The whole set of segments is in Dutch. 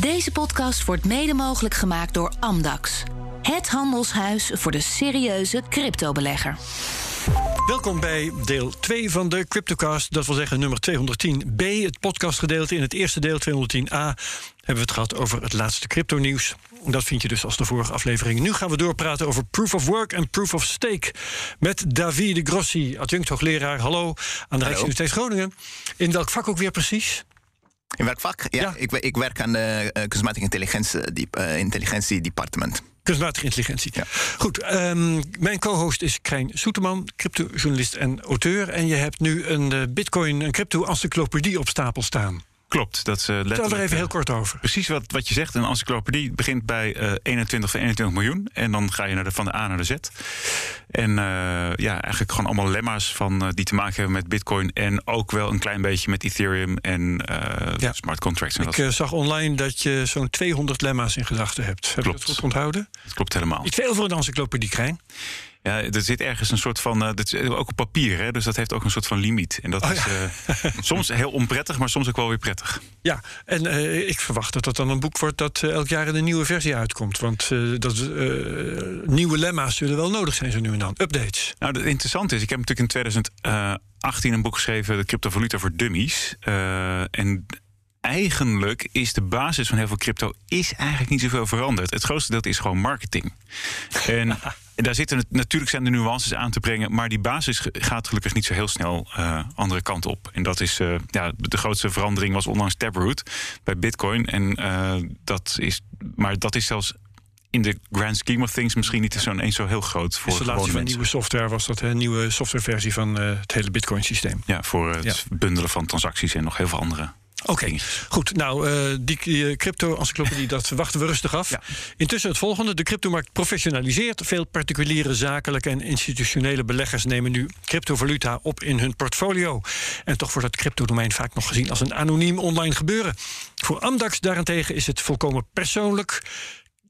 Deze podcast wordt mede mogelijk gemaakt door Amdax. Het handelshuis voor de serieuze cryptobelegger. Welkom bij deel 2 van de Cryptocast. Dat wil zeggen nummer 210b, het podcastgedeelte. In het eerste deel 210a hebben we het gehad over het laatste crypto-nieuws. Dat vind je dus als de vorige aflevering. Nu gaan we doorpraten over Proof of Work en Proof of Stake. Met David Grossi, adjunct hoogleraar. Hallo, aan de Rijksuniversiteit Groningen. In welk vak ook weer precies? In welk vak? Ja, Ja. Ik, ik werk aan de uh, kunstmatige intelligentie, die, uh, intelligentiedepartement. Kunstmatige intelligentie. Ja. Goed, um, mijn co-host is Krijn Soeterman, cryptojournalist en auteur. En je hebt nu een uh, bitcoin, een crypto-encyclopedie op stapel staan. Klopt, dat uh, letterlijk... Vertel er even heel kort over. Precies wat, wat je zegt, een encyclopedie begint bij uh, 21 van 21 miljoen. En dan ga je naar de, van de A naar de Z. En uh, ja, eigenlijk gewoon allemaal lemma's van, uh, die te maken hebben met bitcoin. En ook wel een klein beetje met Ethereum en ja. smart contracts. En Ik zag online dat je zo'n 200 lemma's in gedachten hebt. Heb Klopt. je dat goed onthouden? Dat klopt helemaal. Iets veel voor een encyclopedie, Krijn. Ja, er zit ergens een soort van. Uh, dat is ook op papier, hè, dus dat heeft ook een soort van limiet. En dat Oh, is ja. uh, soms heel onprettig, maar soms ook wel weer prettig. Ja, en ik verwacht dat dat dan een boek wordt dat elk jaar in een nieuwe versie uitkomt. Want dat, nieuwe lemma's zullen wel nodig zijn, zo nu en dan. Updates. Nou, het interessante is, ik heb natuurlijk in 2018 een boek geschreven, De Cryptovaluta voor Dummies. En eigenlijk is de basis van heel veel crypto is eigenlijk niet zoveel veranderd. Het grootste deel is gewoon marketing. En daar zitten natuurlijk zijn de nuances aan te brengen, maar die basis gaat gelukkig niet zo heel snel uh, andere kant op. En dat is uh, ja, de grootste verandering was onlangs Taproot bij Bitcoin. En uh, dat is, maar dat is zelfs in de grand scheme of things misschien niet zo eens zo heel groot voor Installatie van nieuwe software was dat een nieuwe softwareversie van het hele Bitcoin systeem. Ja, voor het Ja. bundelen van transacties en nog heel veel andere. Oké, okay. goed. Nou, uh, die uh, crypto-encyclopedie, dat wachten we rustig af. Ja. Intussen het volgende. De cryptomarkt professionaliseert. Veel particuliere, zakelijke en institutionele beleggers nemen nu cryptovaluta op in hun portfolio. En toch wordt het cryptodomein vaak nog gezien als een anoniem online gebeuren. Voor Amdax daarentegen is het volkomen persoonlijk.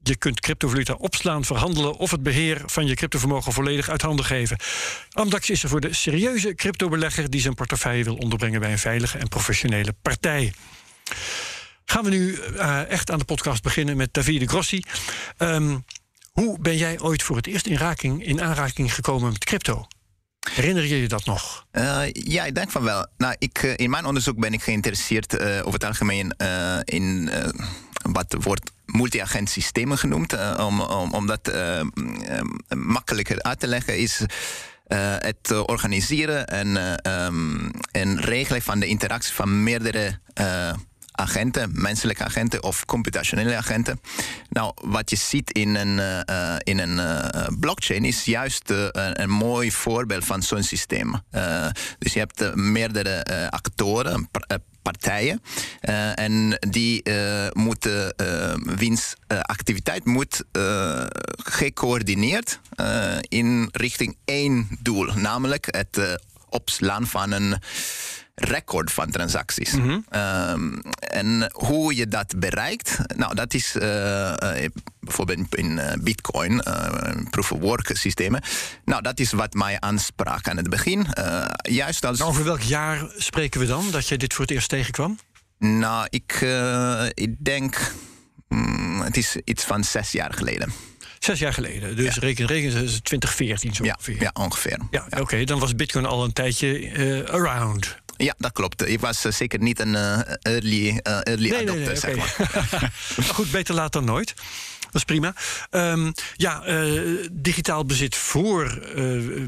Je kunt cryptovaluta opslaan, verhandelen of het beheer van je cryptovermogen volledig uit handen geven. Amdax is er voor de serieuze cryptobelegger die zijn portefeuille wil onderbrengen bij een veilige en professionele partij. Gaan we nu uh, echt aan de podcast beginnen met Davide Grossi. Um, hoe ben jij ooit voor het eerst in, raking, in aanraking gekomen met crypto? Herinner je je dat nog? Uh, ja, ik denk van wel. Nou, ik, uh, in mijn onderzoek ben ik geïnteresseerd over het algemeen in wat wordt multi-agent systemen genoemd. om, om, om dat makkelijker uit te leggen is. Het organiseren en, um, en regelen van de interactie van meerdere agenten, menselijke agenten of computationele agenten. Nou, wat je ziet in een, in een blockchain is juist een, een, mooi voorbeeld van zo'n systeem. dus je hebt meerdere actoren, partijen. Uh, en die uh, moeten, uh, wiens activiteit moet gecoördineerd in richting één doel, namelijk het opslaan van een record van transacties. Mm -hmm. um, en hoe je dat bereikt, nou, dat is bijvoorbeeld in Bitcoin, proof of work systemen. Nou, dat is wat mij aansprak aan het begin. juist als. Over welk jaar spreken we dan dat je dit voor het eerst tegenkwam? Nou, ik, uh, ik denk. Mm, het is iets van zes jaar geleden. Zes jaar geleden. Dus ja. reken, reken 2014 zo ja, ongeveer. Ja, ongeveer. Ja, ja. oké. Okay, dan was Bitcoin al een tijdje uh, around. Ja, dat klopt. Ik was uh, zeker niet een uh, early, early nee, adopter, nee, nee, zeg okay. maar. maar goed, beter laat dan nooit. Dat is prima. Um, ja, digitaal bezit voor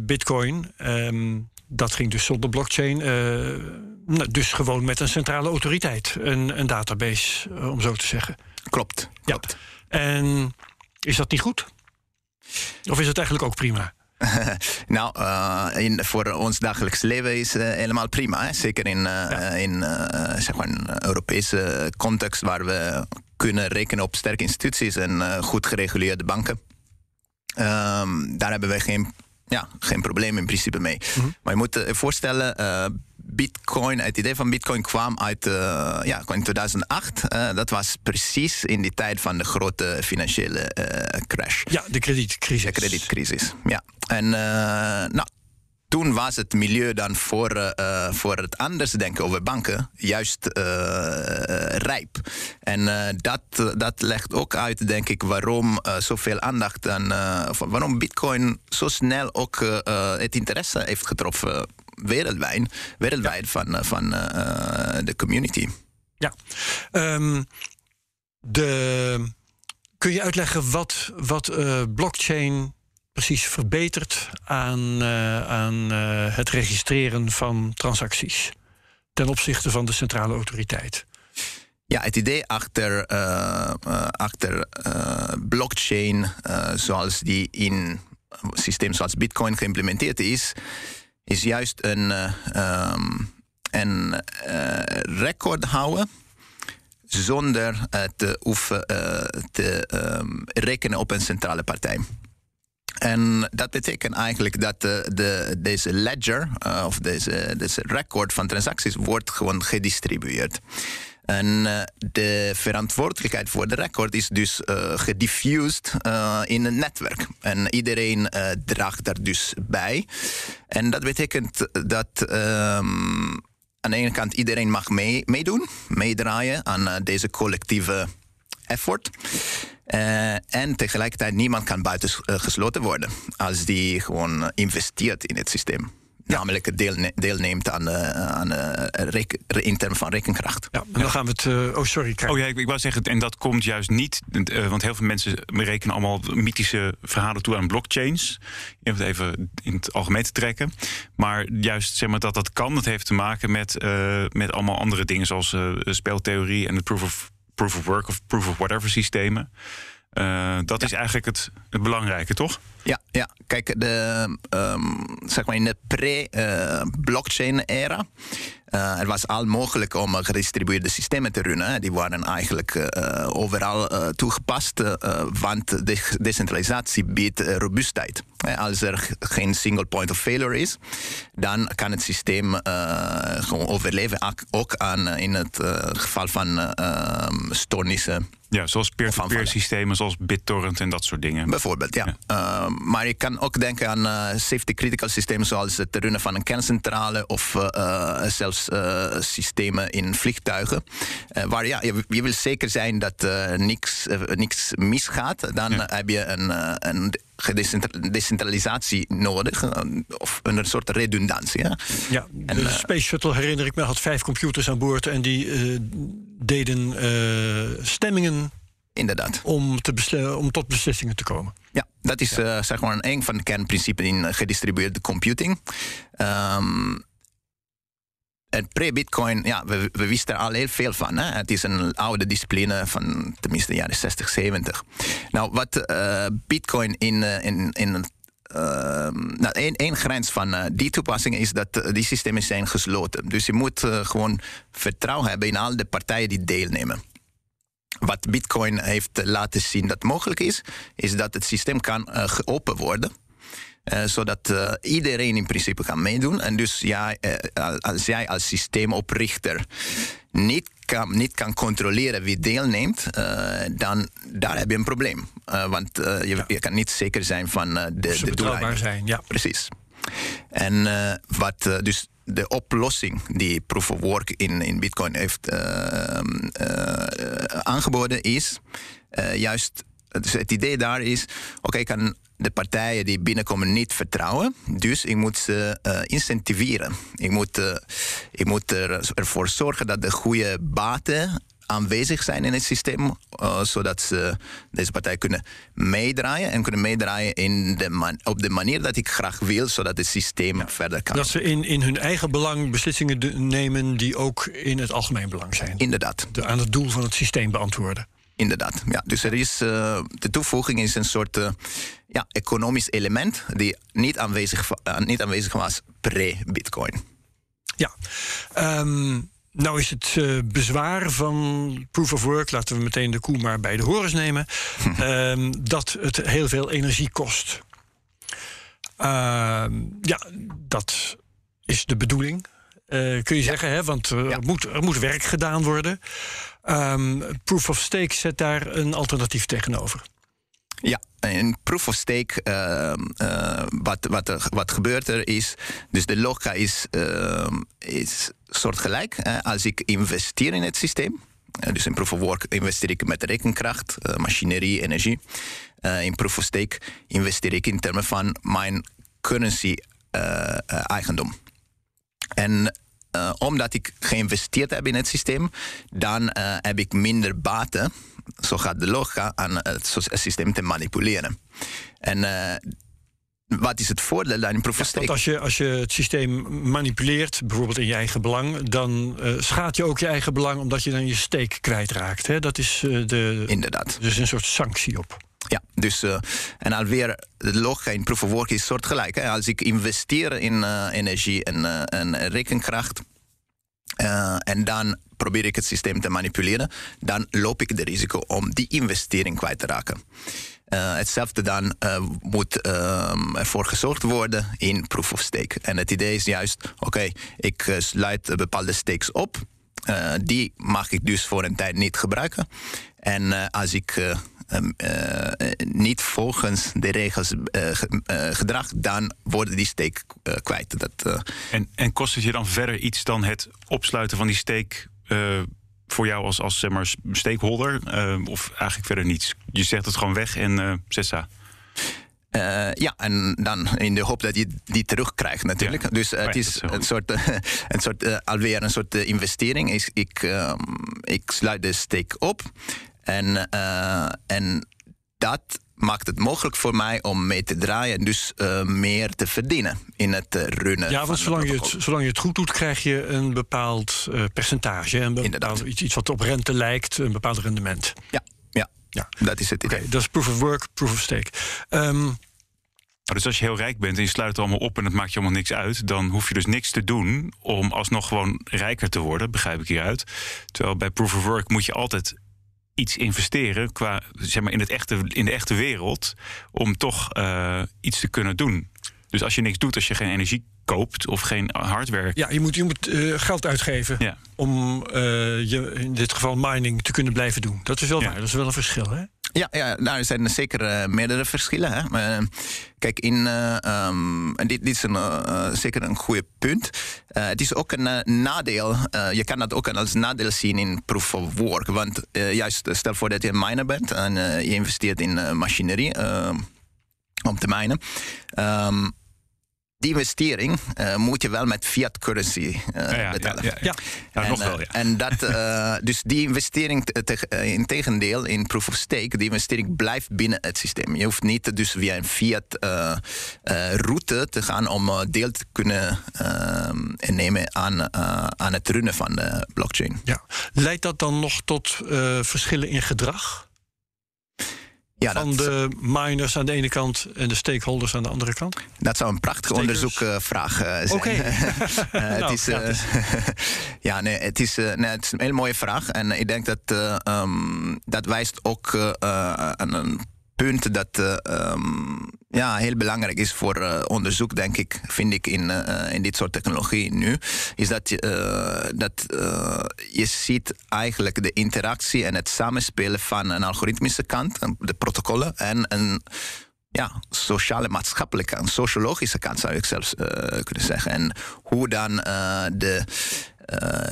Bitcoin. Um, dat ging dus zonder blockchain. Nou, dus gewoon met een centrale autoriteit. Een, een database, om zo te zeggen. Klopt. klopt. Ja. En is dat niet goed? Of is het eigenlijk ook prima? nou, uh, in, voor ons dagelijks leven is uh, helemaal prima. Hè? Zeker in, uh, ja. in zeg maar een Europese context waar we kunnen rekenen op sterke instituties en goed gereguleerde banken. Um, daar hebben wij geen, ja, geen probleem in principe mee. Mm -hmm. Maar je moet je voorstellen, Bitcoin, het idee van Bitcoin kwam uit uh, ja, in 2008. Uh, dat was precies in die tijd van de grote financiële uh, crash. Ja, de kredietcrisis. De kredietcrisis, ja. En nou, toen was het milieu dan voor, uh, voor het anders denken over banken juist uh, rijp. En dat, dat legt ook uit, denk ik, waarom zoveel aandacht aan. waarom Bitcoin zo snel ook het interesse heeft getroffen wereldwijd, wereldwijd van, van de community. Ja. Um, de, kun je uitleggen wat, wat blockchain precies verbeterd aan, uh, aan uh, het registreren van transacties ten opzichte van de centrale autoriteit? Ja, het idee achter, uh, achter blockchain, zoals die in systeem zoals Bitcoin geïmplementeerd is, is juist een, um, een record houden zonder te hoeven te um, rekenen op een centrale partij. En dat betekent eigenlijk dat de, de, deze ledger uh, of deze, record van transacties wordt gewoon gedistribueerd. En uh, de verantwoordelijkheid voor de record is dus gediffused in een netwerk. En iedereen draagt daar dus bij. En dat betekent dat um, aan de ene kant iedereen mag mee, meedoen, meedraaien aan deze collectieve effort. Uh, en tegelijkertijd niemand kan buitengesloten worden als die gewoon investeert in het systeem. Ja. Namelijk deelne deelneemt aan, uh, aan uh, in termen van rekenkracht. Ja, en dan gaan we het. Uh, oh, sorry. Oh ja, ik, ik wou zeggen, en dat komt juist niet. want heel veel mensen rekenen allemaal mythische verhalen toe aan blockchains. Om het even in het algemeen te trekken. Maar juist zeg maar, dat dat kan, dat heeft te maken met, met allemaal andere dingen. Zoals speltheorie en de proof of proof of work of proof of whatever systemen. Uh, dat is eigenlijk het, het, belangrijke, toch? Ja, ja. kijk, de, um, zeg maar in de pre-blockchain-era. Uh, het was al mogelijk om gedistribueerde systemen te runnen. Die waren eigenlijk uh, overal toegepast, want de decentralisatie biedt robustheid. Als er geen single point of failure is, dan kan het systeem gewoon overleven, ook aan, in het geval van stoornissen. Ja, zoals peer-to-peer systemen, zoals BitTorrent en dat soort dingen. Bijvoorbeeld, ja. ja. Uh, maar je kan ook denken aan uh, safety-critical systemen, zoals het runnen van een kerncentrale of uh, zelfs systemen in vliegtuigen. waar ja, je, je, wil zeker zijn dat niks, niks misgaat. Dan ja. heb je een, een decentralisatie nodig. Of een soort redundantie. Ja, ja de en, Space Shuttle herinner ik me had vijf computers aan boord en die deden stemmingen Inderdaad. Om, te om tot beslissingen te komen. Ja, dat is ja. Uh, zeg maar een van de kernprincipes in gedistribueerde computing. Um, en pre-Bitcoin, ja, we, we, wisten er al heel veel van. Hè? Het is een oude discipline van tenminste de jaren 60, 70. Nou, wat uh, Bitcoin in, uh, in, in uh, nou, één, één grens van die toepassing is dat die systemen zijn gesloten. Dus je moet gewoon vertrouwen hebben in al de partijen die deelnemen wat Bitcoin heeft laten zien dat mogelijk is, is dat het systeem kan uh, geopen worden. Uh, zodat uh, iedereen in principe kan meedoen. En dus ja, als jij als systeemoprichter niet kan, niet kan controleren wie deelneemt, dan daar heb je een probleem. want je, ja. je, kan niet zeker zijn van de, de doelstelling. zijn, ja. Precies. En wat dus de oplossing die Proof of Work in, in Bitcoin heeft aangeboden is juist. Dus het idee daar is: oké, okay, ik kan de partijen die binnenkomen niet vertrouwen. Dus ik moet ze incentiveren. Ik moet, ik moet er, ervoor zorgen dat de goede baten aanwezig zijn in het systeem, uh, zodat ze deze partij kunnen meedraaien en kunnen meedraaien in de man, op de manier dat ik graag wil, zodat het systeem ja, verder kan. Dat ze in, in hun eigen belang beslissingen nemen die ook in het algemeen belang zijn. Inderdaad. De, aan het doel van het systeem beantwoorden. Inderdaad, ja. Dus er is, uh, de toevoeging is een soort uh, ja, economisch element die niet aanwezig, niet aanwezig was pre-Bitcoin. Ja, um, nou is het bezwaar van proof of work, laten we meteen de koe maar bij de horens nemen, uh, dat het heel veel energie kost. Uh, ja, dat is de bedoeling. Kun je ja. zeggen, hè? want ja. er, moet, er moet werk gedaan worden. Um, proof of stake zet daar een alternatief tegenover. Ja, in proof of stake, uh, uh, wat, wat, wat gebeurt er is, dus de logica is, uh, is soortgelijk. als ik investeer in het systeem, dus in proof of work investeer ik met rekenkracht, machinerie, energie. in proof of stake investeer ik in termen van mijn currency eigendom. En omdat ik geïnvesteerd heb in het systeem, dan heb ik minder baten zo gaat de logica aan het systeem te manipuleren. En uh, wat is het voordeel dan in proof of stake? als je, als je het systeem manipuleert, bijvoorbeeld in je eigen belang, dan schaadt je ook je eigen belang omdat je dan je steek kwijtraakt. Hè? Dat is de. Inderdaad. Dus een soort sanctie op. Ja, dus uh, en alweer de logica in proof of work is soortgelijk. Hè? Als ik investeer in energie en, en rekenkracht, en dan probeer ik het systeem te manipuleren, dan loop ik de risico om die investering kwijt te raken. Hetzelfde dan moet ervoor gezorgd worden in proof of stake. En het idee is juist, oké, ik sluit bepaalde stakes op. die mag ik dus voor een tijd niet gebruiken. En als ik uh, niet volgens de regels uh, gedrag, dan worden die steek kwijt. Dat, en, en kost het je dan verder iets dan het opsluiten van die steek voor jou als, als zeg maar, stakeholder? of eigenlijk verder niets? Je zegt het gewoon weg en uh, zessa. Uh, ja, en dan in de hoop dat je die terugkrijgt natuurlijk. Ja. Dus het is een soort, een soort alweer een soort investering. Ik, ik, um, ik sluit de steek op en, uh, en dat maakt het mogelijk voor mij om mee te draaien en dus uh, meer te verdienen in het uh, runnen. Ja, want zolang je, het, zolang je het goed doet, krijg je een bepaald uh, percentage. Een bepaald, iets, iets wat op rente lijkt, een bepaald rendement. Ja, ja, ja. dat is het idee. Okay, dat is proof of work, proof of stake. Um, dus als je heel rijk bent en je sluit het allemaal op en het maakt je allemaal niks uit, dan hoef je dus niks te doen om alsnog gewoon rijker te worden, begrijp ik hieruit. Terwijl bij proof of work moet je altijd iets investeren qua, zeg maar, in, het echte, in de echte wereld om toch uh, iets te kunnen doen. Dus als je niks doet, als je geen energie koopt of geen hardware. Ja, je moet, je moet uh, geld uitgeven ja. om uh, je in dit geval mining te kunnen blijven doen. Dat is wel ja. waar, dat is wel een verschil, hè? Ja, ja er zijn zeker uh, meerdere verschillen. Hè? Maar, kijk, in, um, en dit, dit is een, zeker een goede punt. het is ook een nadeel. je kan dat ook als nadeel zien in proof of work. Want juist, stel voor dat je een miner bent en je investeert in machinerie om te minen. Um, die investering uh, moet je wel met fiat currency uh, ja, ja, betalen. Ja, ja, en, nog wel, ja. en dat, uh, dus die investering, te, in tegendeel, in proof of stake, die investering blijft binnen het systeem. Je hoeft niet dus via een fiat route te gaan om deel te kunnen nemen aan, aan het runnen van de blockchain. Ja. Leidt dat dan nog tot verschillen in gedrag? Ja, van de miners aan de ene kant en de stakeholders aan de andere kant? Dat zou een prachtige onderzoekvraag uh, zijn. Oké. Okay. uh, nou, uh, ja, nee, het, is, nee, het is een hele mooie vraag. En ik denk dat um, dat wijst ook aan een punt dat um, ja, heel belangrijk is voor uh, onderzoek, denk ik, vind ik in, uh, in dit soort technologie nu, is dat, dat je ziet eigenlijk de interactie en het samenspelen van een algoritmische kant, de protocollen, en een ja, sociale, maatschappelijke, een sociologische kant zou ik zelfs kunnen zeggen. En hoe dan de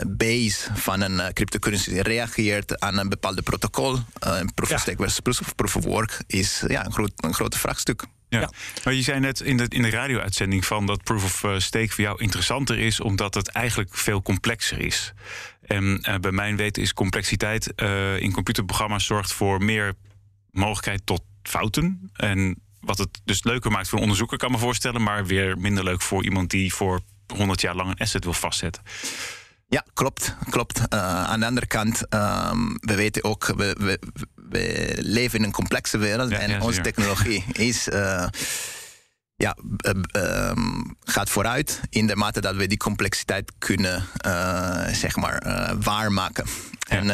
base van een uh, cryptocurrency reageert aan een bepaalde protocol. Uh, proof of stake versus proof of work is ja, een, groot, een groot vraagstuk. Ja. maar je zei net in de, in de radio-uitzending van dat proof of stake voor jou interessanter is, omdat het eigenlijk veel complexer is. En bij mijn weten is complexiteit in computerprogramma's zorgt voor meer mogelijkheid tot fouten. En wat het dus leuker maakt voor een onderzoeker, kan me voorstellen, maar weer minder leuk voor iemand die voor 100 jaar lang een asset wil vastzetten. Ja, klopt. klopt. Uh, aan de andere kant, um, we weten ook, we, we, we, leven in een complexe wereld ja, en ja, onze technologie is. Uh, ja, uh, gaat vooruit in de mate dat we die complexiteit kunnen zeg maar, waarmaken. Ja. En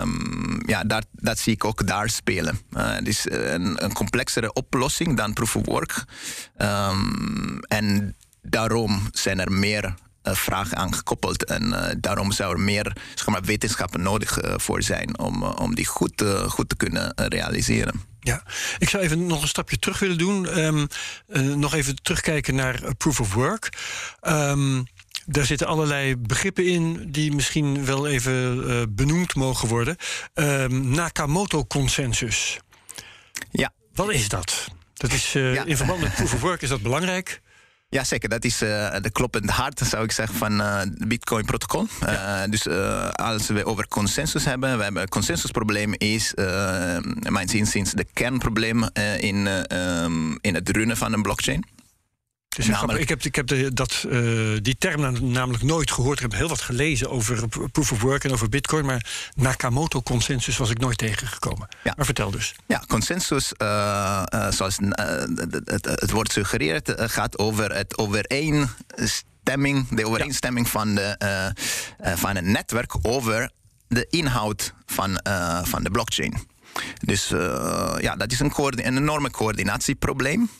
um, ja, dat, dat zie ik ook daar spelen. het is een, een complexere oplossing dan proof of work. En daarom zijn er meer uh, vragen aan gekoppeld. En uh, daarom zou er meer zeg maar, wetenschappen nodig uh, voor zijn om, om die goed, goed te kunnen realiseren. Ja, ik zou even nog een stapje terug willen doen. Um, uh, nog even terugkijken naar proof of work. Um, daar zitten allerlei begrippen in die misschien wel even uh, benoemd mogen worden. Um, Nakamoto-consensus. Ja. Wat is dat? Dat is ja. in verband met proof of work is dat belangrijk. Ja, zeker. Dat is uh, de kloppende hart, zou ik zeggen, van uh, het Bitcoin-protocol. Ja. Uh, dus als we over consensus hebben, we hebben een consensusprobleem is, mijn zin, sinds de kernprobleem in, um, in het runnen van een blockchain. Dus namelijk, ik heb, ik heb de, dat, uh, die term namelijk nooit gehoord. Ik heb heel wat gelezen over proof of work en over bitcoin. Maar Nakamoto-consensus was ik nooit tegengekomen. Ja. Maar vertel dus. Ja, consensus, uh, uh, zoals het, het, woord suggereert, gaat over het overeenstemming, de overeenstemming van, de, van het netwerk over de inhoud van, van de blockchain. Dus uh, ja, dat is een, enorme coördinatieprobleem.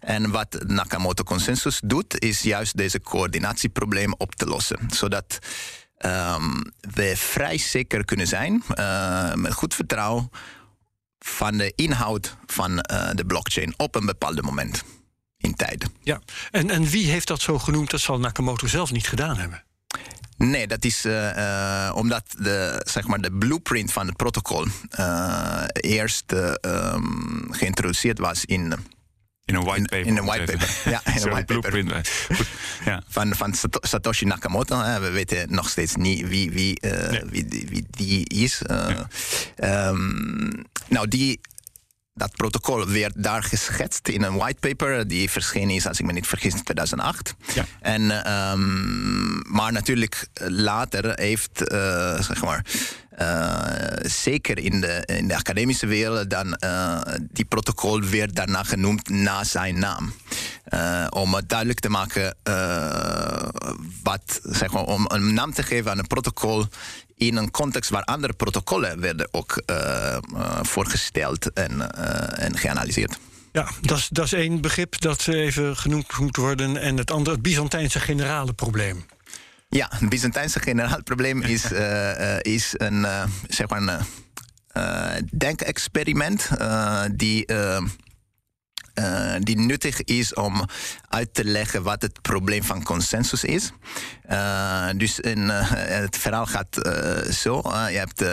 En wat Nakamoto Consensus doet, is juist deze coördinatieprobleem op te lossen. Zodat um, we vrij zeker kunnen zijn, uh, met goed vertrouwen, van de inhoud van uh, de blockchain op een bepaald moment in tijd. Ja, en, en wie heeft dat zo genoemd? Dat zal Nakamoto zelf niet gedaan hebben. Nee, dat is uh, uh, omdat de, zeg maar de blueprint van het protocol uh, eerst um, geïntroduceerd was in. In een white paper. In, een white paper. ja, in een white paper. ja. van, van Satoshi Nakamoto. We weten nog steeds niet wie, wie, nee. wie, wie, die is. Ja. Um, nou, die dat protocol werd daar geschetst in een whitepaper die verschenen is, als ik me niet vergis, in 2008. Ja. En, um, maar natuurlijk later heeft, uh, zeg maar, uh, zeker in de, in de academische wereld, dan uh, die protocol werd daarna genoemd na zijn naam. Om het duidelijk te maken wat, zeg maar, om een naam te geven aan een protocol in een context waar andere protocollen werden ook uh, uh, voorgesteld en, uh, en geanalyseerd. Ja, dat is, dat is één begrip dat even genoemd moet worden. En het andere, het Byzantijnse generale probleem. Ja, het Byzantijnse generale probleem is, is een, zeg maar een denkexperiment die uh, die nuttig is om uit te leggen wat het probleem van consensus is. Uh, dus in, uh, het verhaal gaat zo: je hebt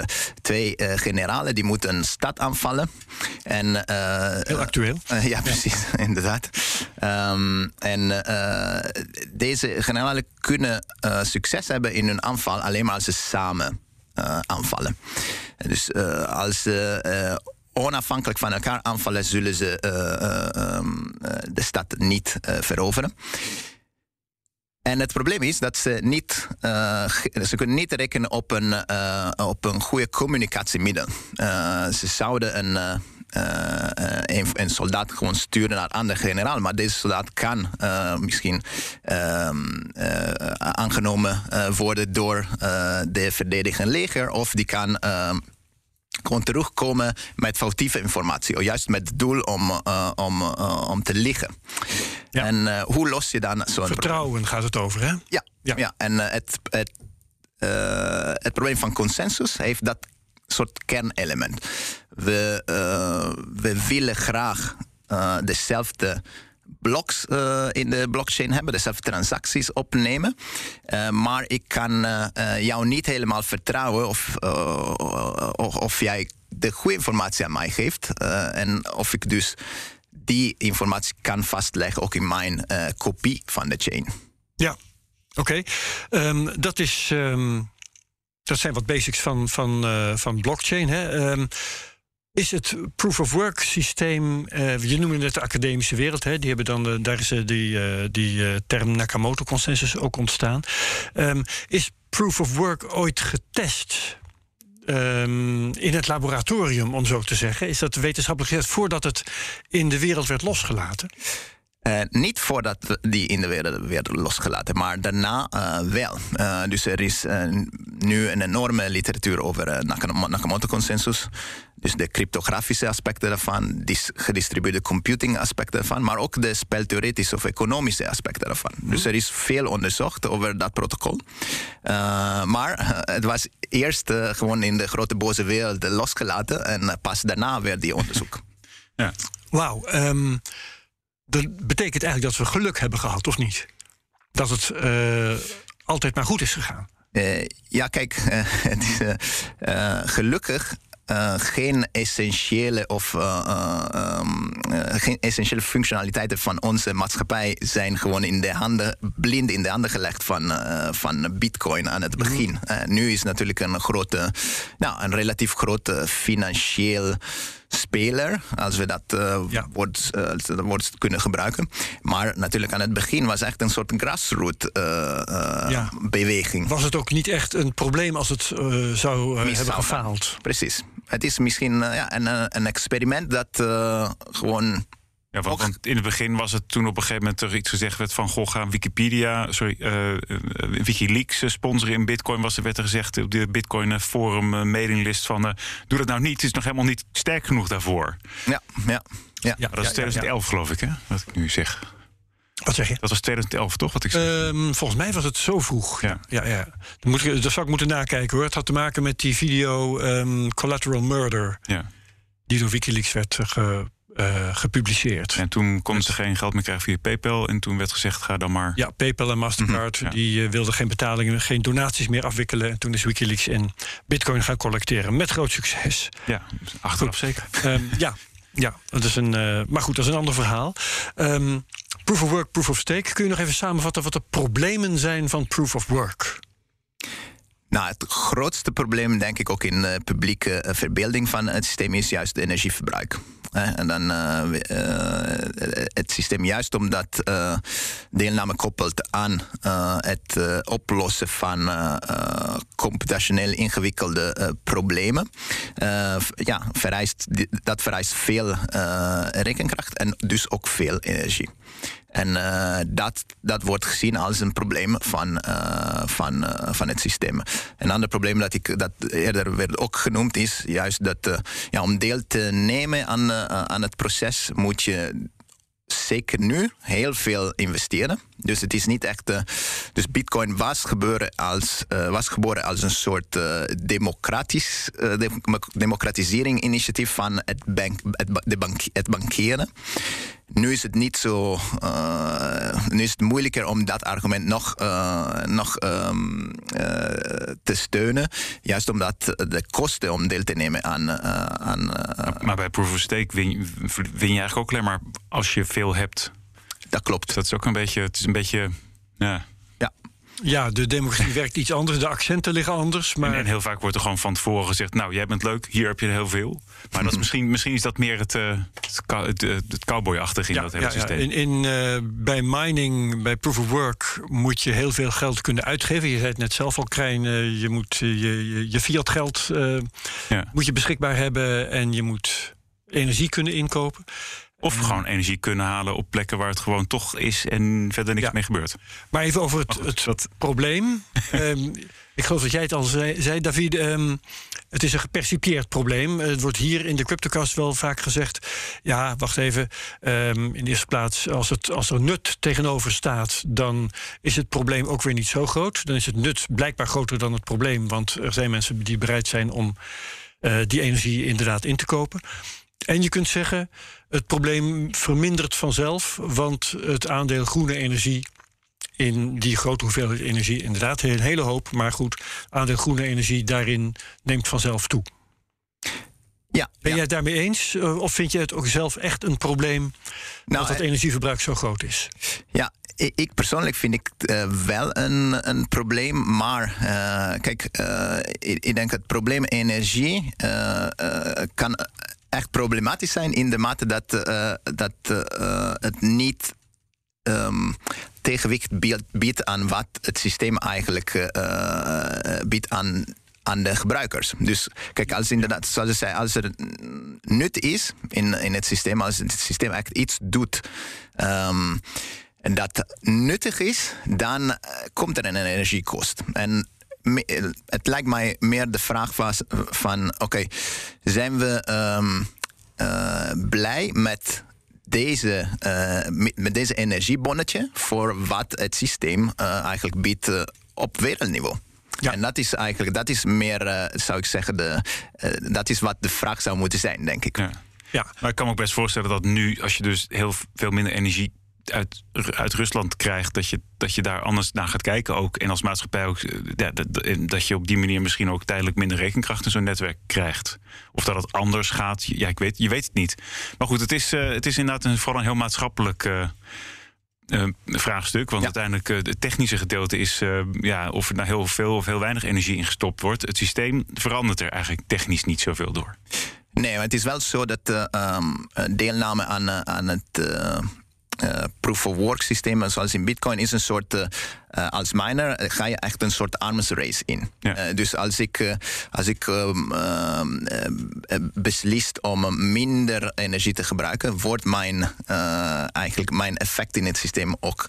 twee generalen die moeten een stad aanvallen. En, Heel actueel. ja, precies, ja. inderdaad. Um, en deze generalen kunnen succes hebben in hun aanval alleen maar als ze samen aanvallen. Dus als ze onafhankelijk van elkaar aanvallen, zullen ze uh, um, de stad niet veroveren. En het probleem is dat ze niet, ze kunnen niet rekenen op een, op een goede communicatiemiddel. ze zouden een, een, een, soldaat gewoon sturen naar een andere generaal, maar deze soldaat kan misschien ehm, aangenomen worden door de verdedigende leger of die kan terugkomen met foutieve informatie. Of juist met het doel om, uh, om, uh, om te liggen. Ja. En uh, hoe los je dan zo'n Vertrouwen gaat het over, hè? Ja, ja. ja. en het, het, het probleem van consensus heeft dat soort kernelement. We, we willen graag dezelfde bloks uh, in de blockchain hebben, dezelfde transacties opnemen. Uh, maar ik kan uh, jou niet helemaal vertrouwen of, of, of, jij de goede informatie aan mij geeft. en of ik dus die informatie kan vastleggen ook in mijn kopie van de chain. Ja, oké. Ehm, dat is. Um, dat zijn wat basics van, van, van blockchain. Hè? Um, is het proof of work systeem, uh, je noemde het de academische wereld, hè, die hebben dan, de, daar is uh, die, die term Nakamoto consensus ook ontstaan. Um, is proof of work ooit getest um, in het laboratorium, om zo te zeggen? Is dat wetenschappelijk gezegd voordat het in de wereld werd losgelaten? Uh, niet voordat die in de wereld werden losgelaten, maar daarna uh, wel. Uh, dus er is nu een enorme literatuur over Nakamoto-consensus. Dus de cryptografische aspecten daarvan, de gedistribueerde computing aspecten daarvan, maar ook de speltheoretische of economische aspecten daarvan. Mm. Dus er is veel onderzocht over dat protocol. maar het was eerst gewoon in de grote boze wereld losgelaten en pas daarna werd die onderzoek. Ja. Wauw. ehm, dat betekent eigenlijk dat we geluk hebben gehad, of niet? Dat het eh, altijd maar goed is gegaan. Eh, ja, kijk, eh, het is gelukkig geen essentiële of eh, eh, ehm, eh, geen essentiële functionaliteiten van onze maatschappij zijn gewoon in de handen, blind in de handen gelegd van, van Bitcoin aan het begin. Eh, nu is natuurlijk een grote, nou, een relatief grote financieel speler, als we dat Ja. woord, kunnen gebruiken. Maar natuurlijk aan het begin was echt een soort grassroot eh, Ja. Was het ook niet echt een probleem als het zou hebben zou gefaald? Precies. Het is misschien ja, een, een experiment dat gewoon. Ja, want, in het begin was het toen op een gegeven moment er iets gezegd werd van goh, gaan Wikipedia, sorry, eh, eh, Wikileaks eh, sponsoren in Bitcoin. Was er werd er gezegd op de Bitcoin forum eh, mailinglist van eh, doe dat nou niet, het is nog helemaal niet sterk genoeg daarvoor. Ja, ja, ja. Maar dat is 2011 geloof ik, hè? Wat ik nu zeg. Wat zeg je? Dat was 2011 toch? Wat ik zeg. Ehm, volgens mij was het zo vroeg. Ja. ja, ja. Dat, moet ik, dat zou ik moeten nakijken hoor. Het had te maken met die video ehm, Collateral Murder, ja. die door Wikileaks werd eh, eh, gepubliceerd. En toen konden ze geen geld meer krijgen via PayPal. En toen werd gezegd, ga dan maar. Ja, PayPal en Mastercard Mhm, ja. die eh, wilden geen betalingen, geen donaties meer afwikkelen. En toen is Wikileaks in Bitcoin gaan collecteren met groot succes. Ja, achteraf zeker. Ehm, ja, ja, dat is een. eh, maar goed, dat is een ander verhaal. Ehm, proof of work, proof of stake. Kun je nog even samenvatten wat de problemen zijn van proof of work? Nou, het grootste probleem, denk ik, ook in de publieke verbeelding van het systeem is juist het energieverbruik. En dan eh, eh, het systeem, juist omdat eh, deelname koppelt aan het oplossen van computationeel ingewikkelde problemen, ja, vereist, dat vereist veel rekenkracht en dus ook veel energie. En eh, dat, dat wordt gezien als een probleem van, eh, van, eh, van het systeem. Een ander probleem dat, ik, dat eerder werd ook genoemd is juist dat ja, om deel te nemen aan, aan het proces moet je zeker nu heel veel investeren. Dus het is niet echt. dus Bitcoin was, gebeuren als, was geboren als een soort eh, democratisch, eh, dem- democratisering initiatief van het, bank, het, de bank, het bankeren. Nu is het niet zo. eh, nu is het moeilijker om dat argument nog, eh, nog ehm, eh, te steunen. Juist omdat de kosten om deel te nemen aan. aan Maar bij Proof of Stake win, je- win je eigenlijk ook alleen maar als je veel hebt. dat klopt. Dat is ook een beetje, het is een beetje, ja. Ja. Ja, de democratie werkt iets anders. De accenten liggen anders. Maar En, en heel vaak wordt er gewoon van tevoren gezegd, nou, jij bent leuk, hier heb je heel veel. Maar dat is misschien, misschien is dat meer het, eh het, het, eh, cowboyachtig in dat hele systeem. In, in, eh, bij mining, bij proof of work, moet je heel veel geld kunnen uitgeven. Je zei het net zelf al, Krijn. je moet je, je, je fiat geld Ja. moet je beschikbaar hebben. En je moet energie kunnen inkopen. Of gewoon energie kunnen halen op plekken waar het gewoon toch is en verder niks Ja. mee gebeurt. Maar even over het, het dat- probleem. Ehm, ik geloof dat jij het al zei, zei David. ehm, het is een gepercipieerd probleem. Het wordt hier in de Cryptocast wel vaak gezegd. Ja, wacht even. ehm, in de eerste plaats, als, het, als er nut tegenover staat, dan is het probleem ook weer niet zo groot. Dan is het nut blijkbaar groter dan het probleem. Want er zijn mensen die bereid zijn om eh, die energie inderdaad in te kopen. En je kunt zeggen, het probleem vermindert vanzelf, want het aandeel groene energie in die grote hoeveelheid energie, inderdaad een hele hoop, maar goed, aandeel groene energie daarin neemt vanzelf toe. Ja, Ben ja. jij het daarmee eens? Eh, Of vind je het ook zelf echt een probleem Nou, dat het eh, energieverbruik zo groot is? Ja, ik, persoonlijk vind ik eh, wel een, een probleem. Maar kijk, ik, ik denk het probleem energie kan echt problematisch zijn in de mate dat, eh, dat eh, het niet ehm, tegenwicht biedt, aan wat het systeem eigenlijk eh, eh, biedt aan, aan de gebruikers. Dus kijk, als inderdaad, zoals ik zei, als er nut is in, in het systeem, als het systeem echt iets doet. ehm, en dat nuttig is, dan eh, komt er een energiekost. Eh, het lijkt mij meer de vraag was van, oké, zijn we ehm, eh, blij met deze, eh, met deze energiebonnetje voor wat het systeem eh, eigenlijk biedt op wereldniveau? Ja. En dat is eigenlijk, dat is meer, zou ik zeggen, de, dat is wat de vraag zou moeten zijn, denk ik. Ja. Ja. Maar ik kan me ook best voorstellen dat nu, als je dus heel veel minder energie uit, uit Rusland krijgt, dat je, dat je daar anders naar gaat kijken ook. En als maatschappij ook, eh, ja, dat, dat je op die manier misschien ook tijdelijk minder rekenkracht in zo'n netwerk krijgt. Of dat het anders gaat, ja, ik weet, je weet het niet. Maar goed, het is, uh, het is inderdaad een, vooral een heel maatschappelijk. Uh, uh, vraagstuk. Want Ja. uiteindelijk uh, het technische gedeelte is uh, ja, of er nou heel veel of heel weinig energie in gestopt wordt. Het systeem verandert er eigenlijk technisch niet zoveel door. Nee, maar het is wel zo dat eh, ehm, deelname aan, eh, aan het eh, eh, proof of work systeem, zoals in Bitcoin, is een soort. eh, eh, als miner ga je echt een soort arms race in. Ja. Dus als ik, als ik ehm, ehm, eh, beslist om minder energie te gebruiken, wordt mijn, eigenlijk mijn effect in het systeem ook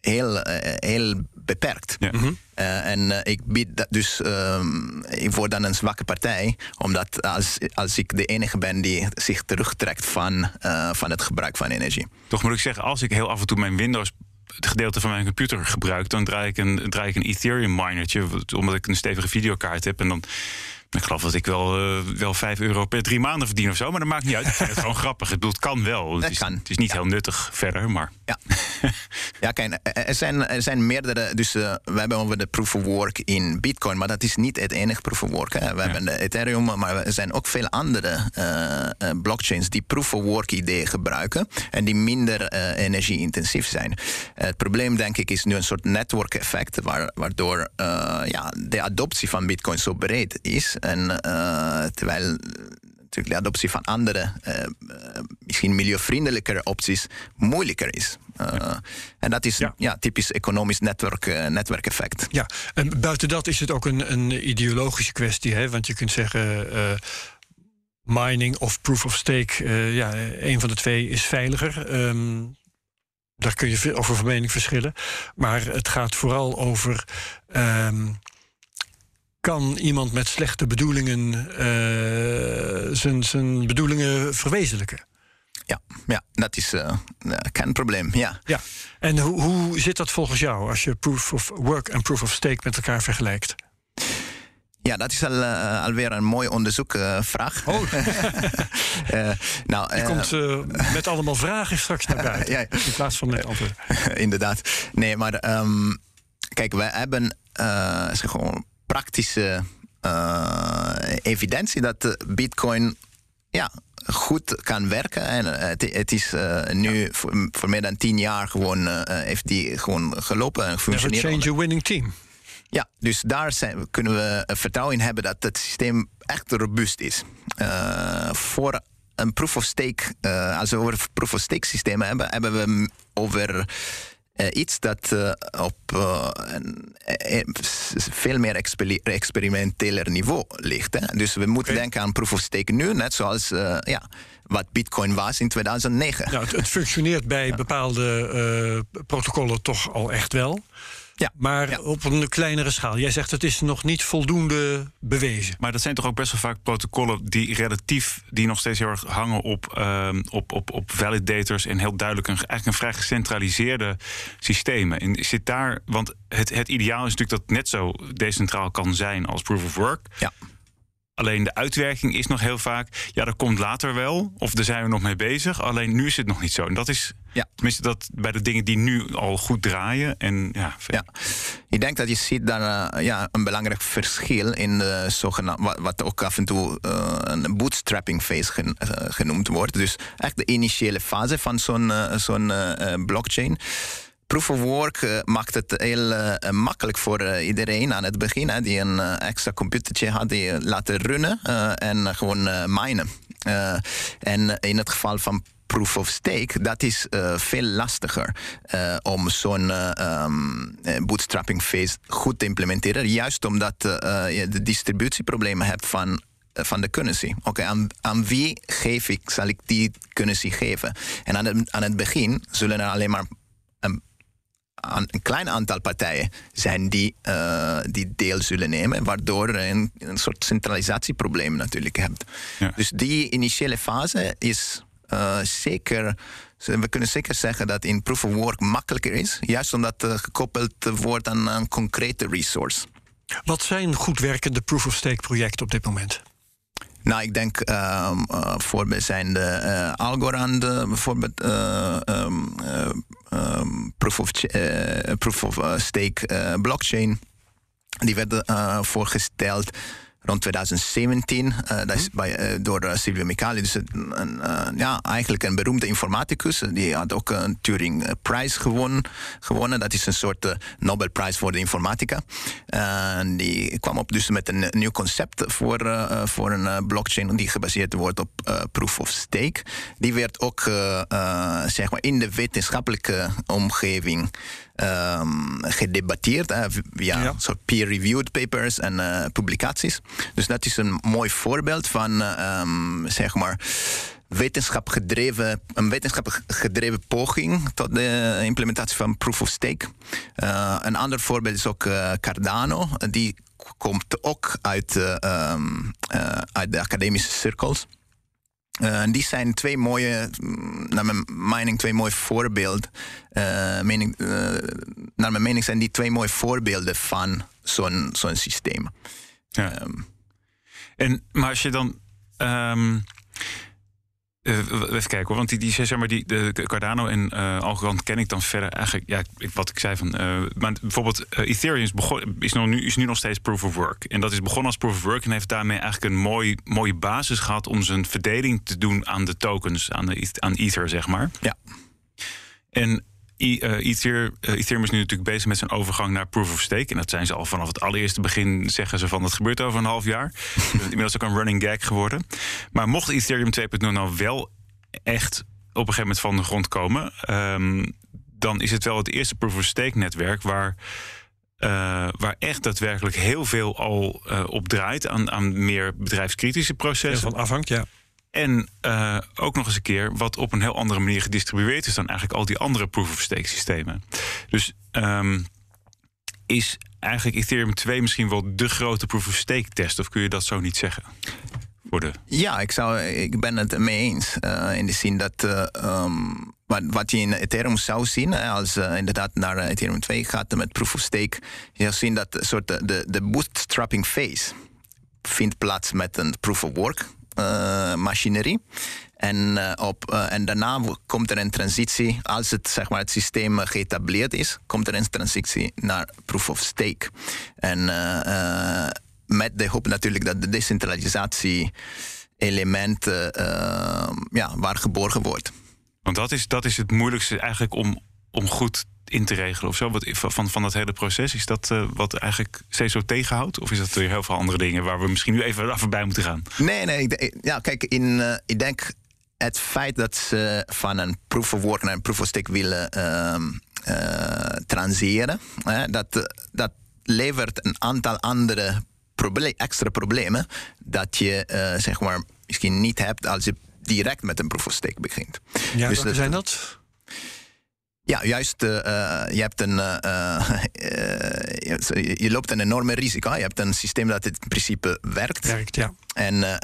heel, heel beperkt. Ja. Eh, en eh, ik bied dat dus, ehm, ik word dan een zwakke partij, omdat als, als ik de enige ben die zich terugtrekt van, eh, van het gebruik van energie. Toch moet ik zeggen, als ik heel af en toe mijn Windows het gedeelte van mijn computer gebruik, dan draai ik een, draai ik een Ethereum minertje, omdat ik een stevige videokaart heb. En dan, ik geloof dat ik wel, eh, wel 5 euro per drie maanden verdien of zo, maar dat maakt niet uit. Ik vind het gewoon grappig. Ik bedoel, het kan wel. Het is, kan. Het is niet heel nuttig verder, maar Ja. ja, kijk, er- zijn, er zijn meerdere. Dus eh, we hebben over de proof of work in Bitcoin, maar dat is niet het enige proof of work. Hè. We hebben de Ethereum, maar er zijn ook veel andere eh, blockchains die proof of work ideeën gebruiken en die minder energie-intensief zijn. het probleem, denk ik, is nu een soort network effect, waar, waardoor ja, de adoptie van Bitcoin zo breed is. En eh, terwijl natuurlijk de adoptie van andere, eh, eh, misschien milieuvriendelijkere opties moeilijker is. Eh, En dat is Ja. ja. typisch economisch netwerk, eh, netwerkeffect. Ja, en buiten dat is het ook een, een ideologische kwestie. Hè? Want je kunt zeggen. eh, mining of proof of stake, eh, ja, een van de twee is veiliger. Ehm, daar kun je veel over van mening verschillen. Maar het gaat vooral over. ehm, kan iemand met slechte bedoelingen eh, zijn, zijn bedoelingen verwezenlijken? Ja, ja dat is eh, een kernprobleem. Ja. Ja, en hoe, hoe zit dat volgens jou als je proof of work en proof of stake met elkaar vergelijkt? Ja, dat is al, eh, alweer een mooi onderzoekvraag. Oh. nou, Je komt met allemaal vragen straks naar buiten. Ja. In plaats van met antwoorden. inderdaad. Nee, maar ehm, kijk, wij hebben zeg gewoon praktische eh, evidentie dat Bitcoin ja, goed kan werken. En eh, het, het is eh, nu voor, voor meer dan tien jaar gewoon, heeft die gewoon gelopen en Never gefunctioneerd. change a winning team. Ja, dus daar zijn, kunnen we vertrouwen in hebben dat het systeem echt robuust is. Voor een proof of stake, als we over proof of stake systemen hebben, hebben we over iets dat eh, op eh, eh, veel meer experi- experimenteler niveau ligt. Hè? Dus we moeten denken aan proof of stake nu, net zoals eh, ja, wat Bitcoin was in 2009. Nou, het, het functioneert bij bepaalde eh, protocollen toch al echt wel. Ja, Maar ja. op een kleinere schaal. Jij zegt het is nog niet voldoende bewezen. Maar dat zijn toch ook best wel vaak protocollen die relatief, die nog steeds heel erg hangen op, ehm, op, op, op validators en heel duidelijk een, eigenlijk een vrij gecentraliseerde systemen. En zit daar, want het, het ideaal is natuurlijk dat het net zo decentraal kan zijn als proof of work. Ja. Alleen de uitwerking is nog heel vaak, ja, dat komt later wel, of daar zijn we nog mee bezig. Alleen nu is het nog niet zo. En dat is, Ja. tenminste, dat bij de dingen die nu al goed draaien. En ja, Ja, ik denk dat je ziet daar eh, ja, een belangrijk verschil in de zogenaamde, wat, wat ook af en toe eh, een bootstrapping phase gen- eh, genoemd wordt. Dus echt de initiële fase van zo'n zo'n blockchain. Proof of work maakt het heel makkelijk voor iedereen aan het begin, hè, die een extra computertje had, die laten runnen en gewoon minen. En in het geval van proof of stake, dat is eh, veel lastiger eh, om zo'n eh, ehm, eh, bootstrapping phase goed te implementeren. Juist omdat je de distributieproblemen hebt van van de currency. Oké, aan, aan wie geef ik, zal ik die currency geven? En aan het, aan het begin zullen er alleen maar een, een klein aantal partijen zijn die, die deel zullen nemen, waardoor je een, een soort centralisatieprobleem natuurlijk hebt. Ja. Dus die initiële fase is eh, zeker. We kunnen zeker zeggen dat in proof of work makkelijker is, juist omdat het gekoppeld wordt aan een concrete resource. Wat zijn goed werkende proof of stake projecten op dit moment? Nou, ik denk uh, voorbeeld zijn de uh, Algorand, bijvoorbeeld um, um, proof of, proof of stake blockchain. Die werden voorgesteld rond 2017. Uh, eh, dat is mhm. bij, uh, door uh, Silvio Micali. Dus een, ja, eigenlijk een beroemde informaticus. Die had ook een Turing Prize gewonnen. gewonnen. Dat is een soort Nobelprijs voor de informatica. die kwam op dus met een nieuw concept voor, voor een blockchain die gebaseerd wordt op proof of stake. Die werd ook zeg maar in de wetenschappelijke omgeving um, gedebatteerd uh, via ja. soort peer-reviewed papers en uh, publicaties. Dus dat is een mooi voorbeeld van, um, zeg maar, wetenschapgedreven, een wetenschappelijk gedreven poging tot de implementatie van proof of stake. Uh, een ander voorbeeld is ook uh, Cardano. Die komt ook uit, uh, um, uit de academische cirkels. Uh, die zijn twee mooie, mm, naar mijn mening, twee mooie voorbeelden. Uh, mening, uh, naar mijn mening zijn die twee mooie voorbeelden van zo'n zo'n systeem. Ja. Um, en, maar als je dan. Um, uh, even kijken hoor, want die, die, zeg maar, die, de Cardano en uh, Algorand ken ik dan verder eigenlijk, ja, wat ik zei van, uh, maar bijvoorbeeld Ethereum is, begon, is, nu, is nu nog steeds proof of work. En dat is begonnen als proof of work en heeft daarmee eigenlijk een mooi, mooie basis gehad om zijn verdeling te doen aan de tokens, aan, de, aan Ether, zeg maar. Ja. En Ether, Ethereum is nu natuurlijk bezig met zijn overgang naar proof of stake. En dat zijn ze al vanaf het allereerste begin, zeggen ze van dat gebeurt over een half jaar. inmiddels ook een running gag geworden. Maar mocht Ethereum 2.0 nou wel echt op een gegeven moment van de grond komen, um, dan is het wel het eerste proof of stake netwerk waar. Uh, waar echt daadwerkelijk heel veel al uh, op draait aan, aan meer bedrijfskritische processen. van afhangt, ja. En uh, ook nog eens een keer wat op een heel andere manier gedistribueerd is dan eigenlijk al die andere proof-of-stake systemen. Dus um, is eigenlijk Ethereum 2 misschien wel de grote proof-of-stake test? Of kun je dat zo niet zeggen? Voor de... Ja, ik, zou, ik ben het mee eens. Uh, in de zin dat uh, um, wat, wat je in Ethereum zou zien, als uh, inderdaad naar Ethereum 2 gaat met proof-of-stake, je zou zien dat soort de, de bootstrapping phase vindt plaats met een proof-of-work uh, machinerie. En, uh, op, uh, en daarna komt er een transitie, als het, zeg maar, het systeem geëtableerd is, komt er een transitie naar proof of stake. En met de hoop natuurlijk dat de decentralisatie elementen ja, waar geborgen wordt. Want dat is, dat is het moeilijkste eigenlijk om, om goed in te regelen of zo? Wat, van, van dat hele proces? Is dat uh, wat eigenlijk steeds zo tegenhoudt? Of is dat weer heel veel andere dingen waar we misschien nu even voorbij moeten gaan? Nee, nee. Ik, ja, kijk, in, uh, ik denk het feit dat ze van een proof of work naar een proof of stake willen uh, transeren, dat, dat levert een aantal andere proble extra problemen dat je zeg maar misschien niet hebt als je direct met een proof of stake begint. Ja, dus dat, zijn dat? Ja, juist. Uh, je, hebt een, uh, je loopt een enorme risico. Je hebt een systeem dat in principe werkt. Werkt, ja. En,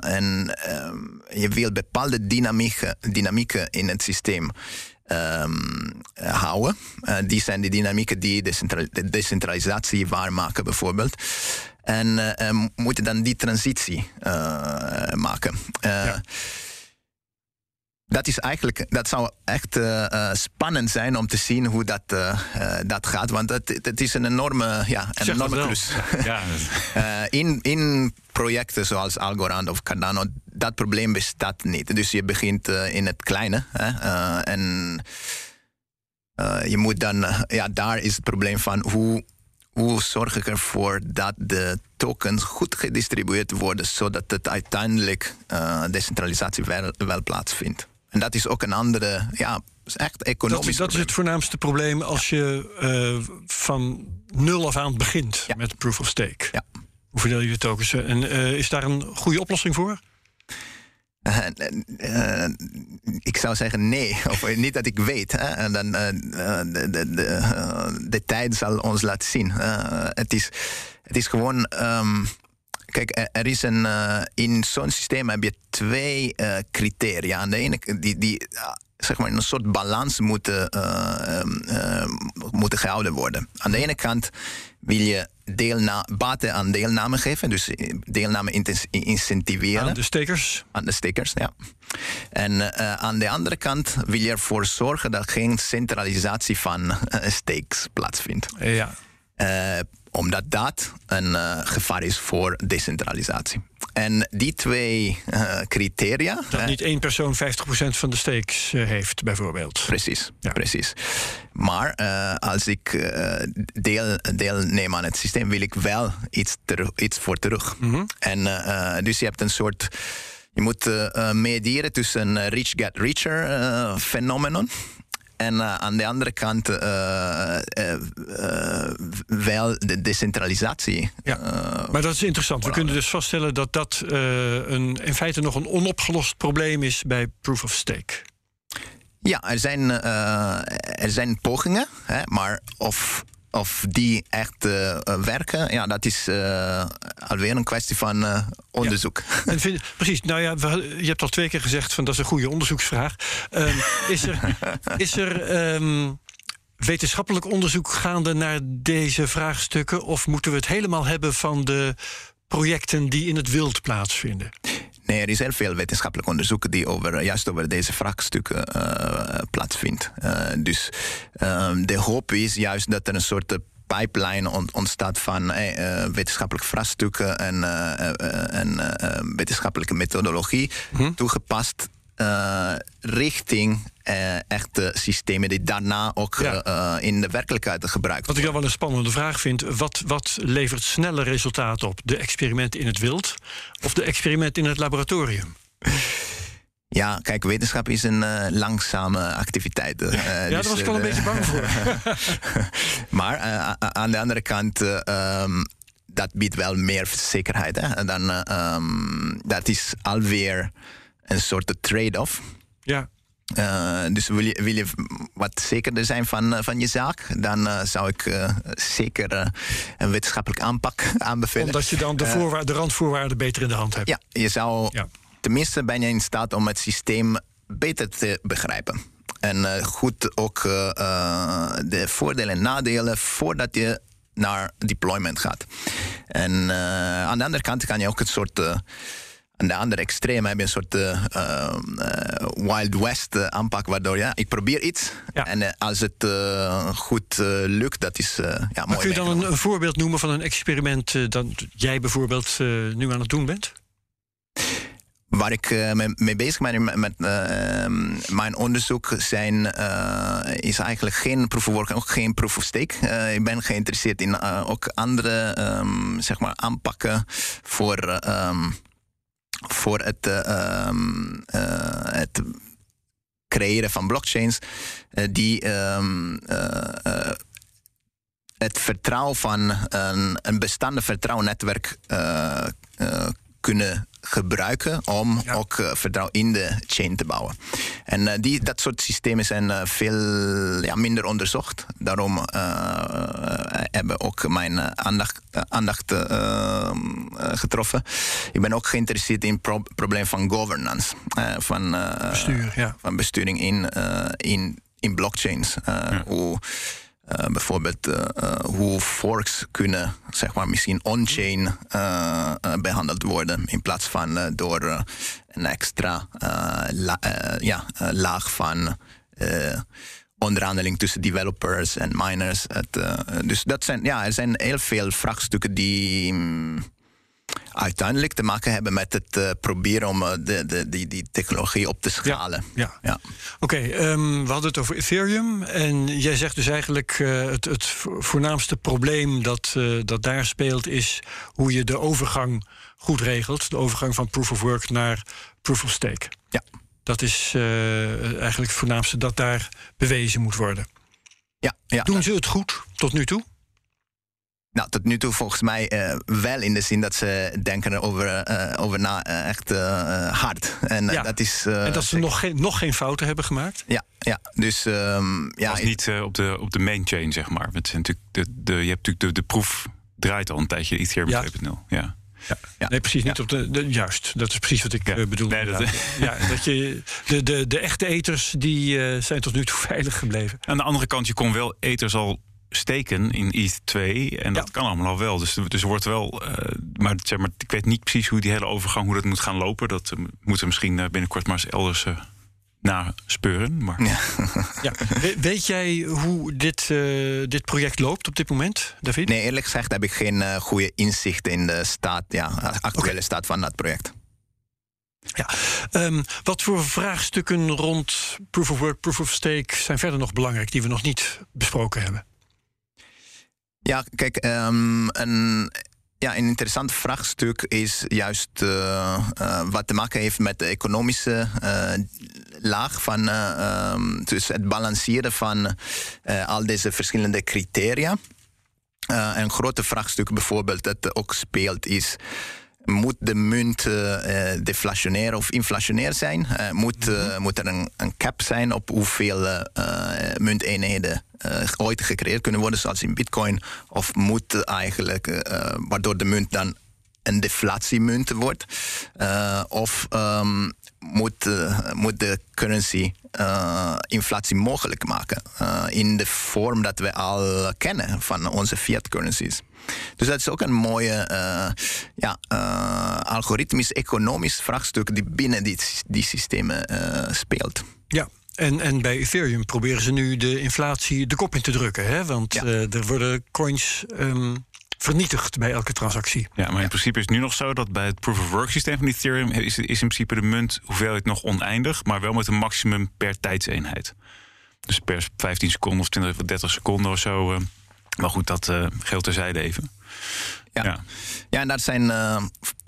en ehm, je wil bepaalde dynamieken, dynamieken in het systeem um, houden. die zijn de dynamieken die de decentralisatie waarmaken, bijvoorbeeld. En moeten dan die transitie maken. Ja dat is eigenlijk, dat zou echt uh, spannend zijn om te zien hoe dat, uh, dat gaat. Want het, het is een enorme, ja, een enorme klus. Ja. in, in projecten zoals Algorand of Cardano, dat probleem bestaat niet. Dus je begint in het kleine. Hè, en je moet dan, ja, daar is het probleem van hoe, hoe zorg ik ervoor dat de tokens goed gedistribueerd worden, zodat het uiteindelijk decentralisatie wel, wel plaatsvindt. En dat is ook een andere, ja, echt economisch. Dat, dat is het voornaamste probleem als je uh, van nul af aan begint met proof of stake. Ja. Hoe verdeel je de tokens? En uh, is daar een goede oplossing voor? Uh, ik zou zeggen nee, of niet dat ik weet. Hè. En dan, de, de, de, de, tijd zal ons laten zien. het, is, het is gewoon um, Kijk, er is een, uh, in zo'n systeem heb je twee uh, criteria. Aan de ene die, die uh, zeg maar, in een soort balans moeten, uh, uh, moeten gehouden worden. Aan de ene kant wil je deelna baten aan deelname geven, dus deelname incentiveren. Aan de stekers? Aan de stekers, ja. En uh, aan de andere kant wil je ervoor zorgen dat geen centralisatie van stakes plaatsvindt. Ja omdat dat een uh, gevaar is voor decentralisatie. En die twee uh, criteria. Dat niet één persoon 50% van de stakes uh, heeft, bijvoorbeeld. Precies, ja. precies. Maar als ik deel, deelneem aan het systeem, wil ik wel iets, iets voor terug. Mm -hmm. En dus je hebt een soort. Je moet mediëren tussen een rich get richer phenomenon en uh, aan de andere kant uh, uh, wel de decentralisatie. Ja, maar dat is interessant. We kunnen dus vaststellen dat dat een, in feite nog een onopgelost probleem is bij proof of stake. Ja, er zijn, er zijn pogingen, hè, maar of of die echt uh, werken, ja, dat is uh, alweer een kwestie van uh, onderzoek. Ja. Vind, precies, nou ja, je hebt al twee keer gezegd van dat is een goede onderzoeksvraag. Um, is er, is er um, wetenschappelijk onderzoek gaande naar deze vraagstukken? Of moeten we het helemaal hebben van de projecten die in het wild plaatsvinden? Nee, er is heel veel wetenschappelijk onderzoek die over, juist over deze vraagstukken uh, plaatsvindt. Uh, dus uh, de hoop is juist dat er een soort pipeline ontstaat van uh, wetenschappelijke vraagstukken en, en wetenschappelijke methodologie hm? toegepast uh, richting uh, echte systemen die daarna ook ja. uh, in de werkelijkheid gebruikt Wat ik dan wel een spannende vraag vind: wat, wat levert sneller resultaten op? De experimenten in het wild of de experimenten in het laboratorium? Ja, kijk, wetenschap is een uh, langzame activiteit. Uh, ja, dus, daar was ik wel een beetje bang voor. maar aan de andere kant, um, dat biedt wel meer zekerheid. Hè? Dan, um, dat is alweer een soort trade-off. Ja. Uh, dus wil je, wil je wat zekerder zijn van, van je zaak, dan uh, zou ik uh, zeker een wetenschappelijk aanpak aanbevelen. Omdat je dan de, de randvoorwaarden beter in de hand hebt. Ja, je zou ja. tenminste ben je in staat om het systeem beter te begrijpen. En goed ook de voordelen en nadelen voordat je naar deployment gaat. En aan de andere kant kan je ook een soort aan de andere extreem heb je een soort uh, uh, Wild West aanpak, waardoor ja, ik probeer iets. Ja. En als het goed lukt, dat is ja, maar mooi. Kun je dan een, een, voorbeeld noemen van een experiment dat jij bijvoorbeeld nu aan het doen bent? Waar ik mee, bezig ben met, met uh, mijn onderzoek zijn, uh, is eigenlijk geen proof of work, ook geen proof of stake. ik ben geïnteresseerd in ook andere um, zeg maar aanpakken voor um, voor het, uh, het creëren van blockchains uh, die um, het vertrouwen van een, een bestaande vertrouwennetwerk kunnen gebruiken om ook uh, vertrouwen in de chain te bouwen. En uh, die, dat soort systemen zijn uh, veel ja, minder onderzocht. Daarom hebben ook mijn aandacht, aandacht getroffen. Ik ben ook geïnteresseerd in het pro probleem van governance. van, Bestuur, ja. van besturing in, in, in blockchains. Ja. Hoe uh, bijvoorbeeld uh, uh, hoe forks kunnen, zeg maar, misschien on-chain behandeld worden in plaats van door een extra ja, laag van onderhandeling tussen developers en miners. Dus dat zijn, ja, er zijn heel veel vraagstukken die. Um, uiteindelijk te maken hebben met het uh, proberen om uh, de, de, die, die technologie op te schalen. Ja, ja. ja. Oké, okay, um, ehm, we hadden het over Ethereum. En jij zegt dus eigenlijk uh, het, het voornaamste probleem dat, dat daar speelt, is hoe je de overgang goed regelt. De overgang van proof of work naar proof of stake. Ja. Dat is eigenlijk het voornaamste dat daar bewezen moet worden. Ja, ja. Doen ze het goed tot nu toe? Nou, tot nu toe volgens mij uh, wel in de zin dat ze denken erover uh, over na uh, echt hard. En, ja. dat is, en dat ze nog geen, nog geen fouten hebben gemaakt? Ja, ja. dus... Um, ja, Was niet op, de, op de main chain, zeg maar. Het zijn natuurlijk de, de, je hebt natuurlijk de, de proef draait al een tijdje, Ethereum ja. 2.0. Ja. Ja. Nee, precies niet op de, de, Juist, dat is precies wat ik ja. bedoel. Nee, dat, ja, dat je, de, de, de echte eters die, eh, zijn tot nu toe veilig gebleven. Aan de andere kant, je kon wel eters al steken in ETH 2. En dat kan allemaal al wel. Dus, dus er wordt wel. Uh, maar, zeg maar ik weet niet precies hoe die hele overgang hoe dat moet gaan lopen. Dat uh, moeten we misschien binnenkort maar eens elders naspeuren. Maar... Ja. ja. weet jij hoe dit, dit project loopt op dit moment, David? Nee, eerlijk gezegd heb ik geen goede inzicht in de staat, ja, actuele staat van dat project. Ja, um, wat voor vraagstukken rond proof of work, proof of stake zijn verder nog belangrijk die we nog niet besproken hebben? Ja, kijk, um, een, ja, een interessant vraagstuk is juist uh, uh, wat te maken heeft met de economische uh, laag van um, dus het balanceren van al deze verschillende criteria. een grote vraagstuk bijvoorbeeld dat ook speelt is moet de munt uh, deflationair of inflationair zijn? Uh, moet, uh, moet er een, een, cap zijn op hoeveel munteenheden ooit gecreëerd kunnen worden, zoals in Bitcoin? Of moet eigenlijk, waardoor de munt dan een deflatiemunt wordt? of um, moet, moet de currency inflatie mogelijk maken in de vorm dat we al kennen van onze fiat currencies? Dus dat is ook een mooie uh, ja, uh, algoritmisch-economisch vraagstuk die binnen die, die systemen uh, speelt. Ja, en, en bij Ethereum proberen ze nu de inflatie de kop in te drukken. Hè? Want ja. er worden coins um, vernietigd bij elke transactie. Ja, maar in principe is het nu nog zo dat bij het proof of work systeem van Ethereum is, is in principe de munt hoeveelheid nog oneindig, maar wel met een maximum per tijdseenheid. Dus per 15 seconden of 20 of 30 seconden of zo maar goed, dat uh, geldt terzijde even. Ja. ja. Ja. en dat zijn uh,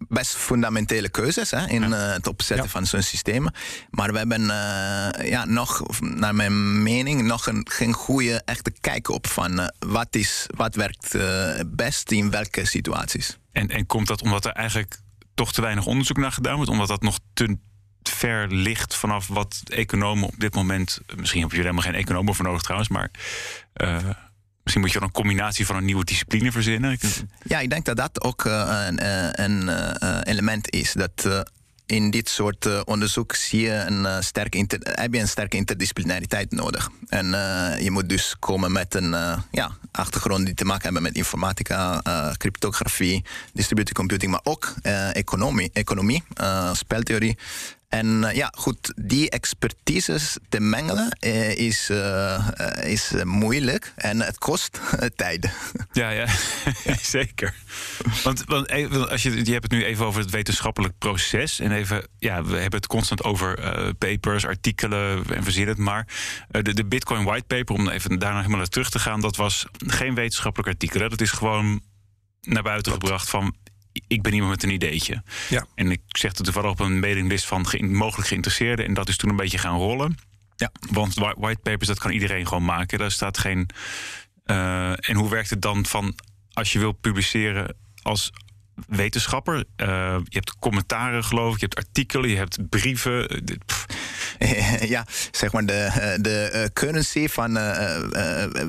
best fundamentele keuzes hè, in ja. uh, het opzetten ja. van zo'n systeem. Maar we hebben uh, ja, nog, naar mijn mening, nog een, geen goede echte kijk op van wat, is, wat werkt best in welke situaties. En, en komt dat omdat er eigenlijk toch te weinig onderzoek naar gedaan wordt? Omdat dat nog te ver ligt vanaf wat economen op dit moment. Misschien heb je er helemaal geen economen voor nodig trouwens, maar Misschien moet je dan een combinatie van een nieuwe discipline verzinnen. Ja, ik denk dat dat ook uh, een, uh, een uh, element is. Dat in dit soort onderzoek zie je een, sterke inter, heb je een sterke interdisciplinariteit nodig. En je moet dus komen met een ja, achtergrond die te maken hebben met informatica, cryptografie, distributed computing, maar ook economie, economie speltheorie en eh, ja, goed, die expertises te mengelen uh, is, uh, is moeilijk en het kost tijd. Ja, ja. ja. zeker. Want, want als je, je hebt het nu even over het wetenschappelijk proces. En even, ja, we hebben het constant over papers, artikelen en verzin het maar. de, de Bitcoin White Paper, om even daarna helemaal naar terug te gaan, dat was geen wetenschappelijk artikel. Hè? Dat is gewoon naar buiten gebracht van ik ben iemand met een ideetje. Ja. En ik zeg het toevallig op een mailinglist van mogelijk geïnteresseerden. En dat is toen een beetje gaan rollen. Ja. Want whitepapers, dat kan iedereen gewoon maken. Daar staat geen. Uh, en hoe werkt het dan van als je wil publiceren als wetenschapper. Uh, je hebt commentaren, geloof ik. Je hebt artikelen, je hebt brieven. ja, zeg maar de, de currency van uh,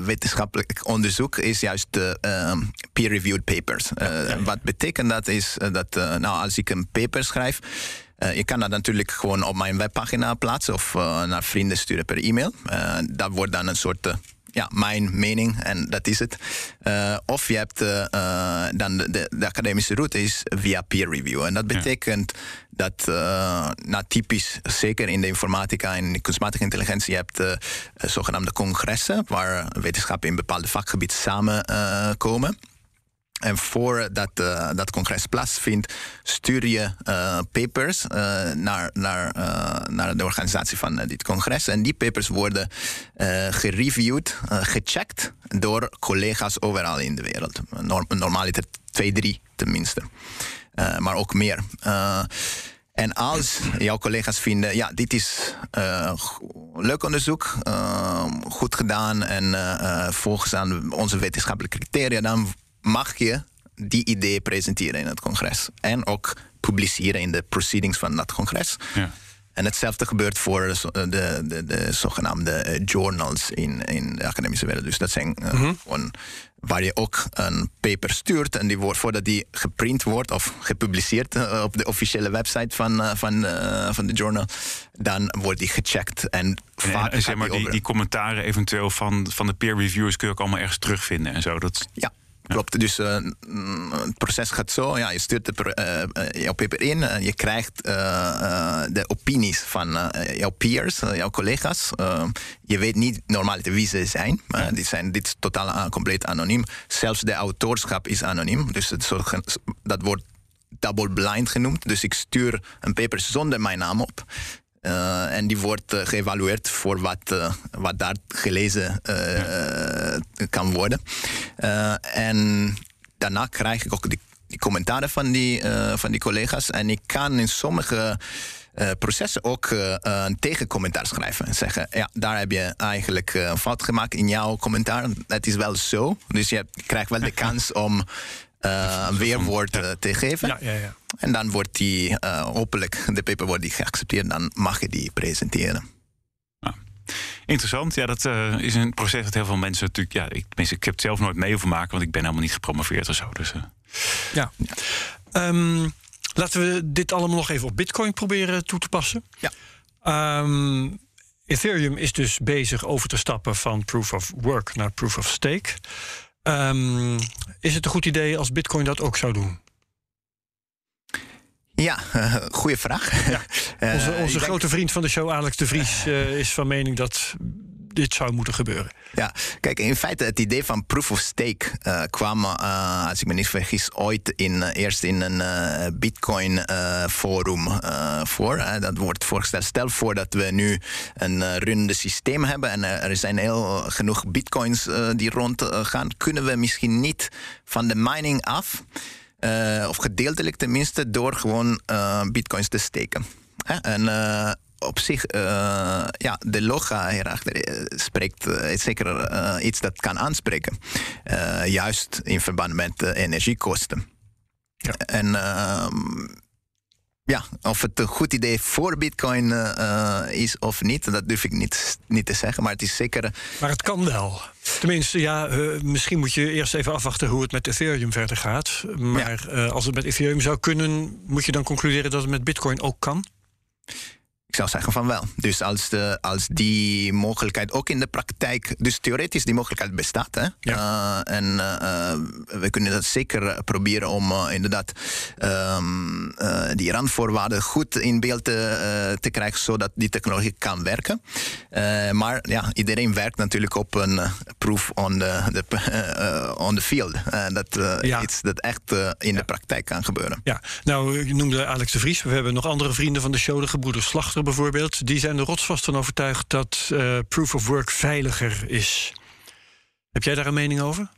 wetenschappelijk onderzoek is juist de uh, peer-reviewed papers. Ja. Wat betekent dat is dat, nou, als ik een paper schrijf. Uh, je kan dat natuurlijk gewoon op mijn webpagina plaatsen of uh, naar vrienden sturen per e-mail. Uh, dat wordt dan een soort ja, mijn mening en dat is het. Uh, of je hebt uh, dan de, de, academische route is via peer review. En dat betekent ja. dat, nou typisch, zeker in de informatica en de kunstmatige intelligentie, je hebt zogenaamde congressen waar wetenschappen in bepaalde vakgebieden samenkomen. En voordat uh, dat congres plaatsvindt, stuur je uh, papers uh, naar, naar, naar de organisatie van dit congres. En die papers worden gereviewd, gecheckt door collega's overal in de wereld. Norm, normaal is er twee, drie tenminste. maar ook meer. En als jouw collega's vinden, ja, dit is leuk onderzoek, uh, goed gedaan en volgens aan onze wetenschappelijke criteria, dan mag je die idee presenteren in het congres. En ook publiceren in de proceedings van dat congres. Ja. En hetzelfde gebeurt voor de, de, de zogenaamde journals in, in de academische wereld. Dus dat zijn gewoon waar je ook een paper stuurt en die wordt, voordat die geprint wordt of gepubliceerd op de officiële website van, van, van de journal, dan wordt die gecheckt. En, vaak en, zeg maar, die, die, commentaren eventueel van, van de peer reviewers kun je ook allemaal ergens terugvinden en zo. Dat... Ja, Klopt, dus uh, het proces gaat zo. Ja, je stuurt de, uh, jouw paper in. en je krijgt de opinies van jouw peers, jouw collega's. je weet niet normaal wie ze zijn. Maar dit, zijn, dit is totaal compleet anoniem. Zelfs de autorschap is anoniem. Dus het, dat wordt double blind genoemd. Dus ik stuur een paper zonder mijn naam op. Uh, en die wordt uh, geëvalueerd voor wat, uh, wat daar gelezen kan worden. en daarna krijg ik ook die, die commentaren van die, van die collega's. En ik kan in sommige processen ook een tegencommentaar schrijven. En zeggen, ja, daar heb je eigenlijk een fout gemaakt in jouw commentaar. Het is wel zo. Dus je krijgt wel de kans om uh, weerwoord uh, te geven. Ja, ja, ja. En dan wordt die uh, hopelijk, de paper wordt die geaccepteerd, dan mag je die presenteren. Interessant. Ja, dat is een proces dat heel veel mensen natuurlijk. Ja, ik, ik heb het zelf nooit mee hoeven maken, want ik ben helemaal niet gepromoveerd of zo. Dus, ja. ja. Um, laten we dit allemaal nog even op Bitcoin proberen toe te passen. Ja. Um, Ethereum is dus bezig over te stappen van proof of work naar proof of stake. Um, is het een goed idee als Bitcoin dat ook zou doen? Ja, uh, goede vraag. Ja. Onze, onze grote vriend van de show, Alex de Vries, uh, is van mening dat dit zou moeten gebeuren. Ja, kijk, in feite het idee van proof of stake uh, kwam, uh, als ik me niet vergis, ooit in, uh, eerst in een Bitcoin forum voor. dat wordt voorgesteld. Stel voor dat we nu een runnende systeem hebben en er zijn heel genoeg Bitcoins die rondgaan. kunnen we misschien niet van de mining af, of gedeeltelijk tenminste, door gewoon Bitcoins te steken? En op zich, uh, ja, de loga hierachter eh, spreekt uh, zeker uh, iets dat kan aanspreken. juist in verband met energiekosten. Ja. En ehm, ja, of het een goed idee voor Bitcoin is of niet, dat durf ik niet, niet te zeggen. Maar het is zeker. Maar het kan wel. Tenminste, ja, misschien moet je eerst even afwachten hoe het met Ethereum verder gaat. Maar als het met Ethereum zou kunnen, moet je dan concluderen dat het met Bitcoin ook kan? Ik zou zeggen van wel. Dus als, de, als die mogelijkheid ook in de praktijk, dus theoretisch die mogelijkheid bestaat. Hè? Ja. Uh, en uh, we kunnen dat zeker proberen om uh, inderdaad um, die randvoorwaarden goed in beeld te, te krijgen, zodat die technologie kan werken. maar ja, iedereen werkt natuurlijk op een proof on the, the on the field. dat ja. iets dat echt in ja. de praktijk kan gebeuren. Ja, nou, je noemde Alex de Vries. We hebben nog andere vrienden van de show, de gebroeders Slachter bijvoorbeeld, die zijn er rotsvast van overtuigd dat uh, proof of work veiliger is. Heb jij daar een mening over?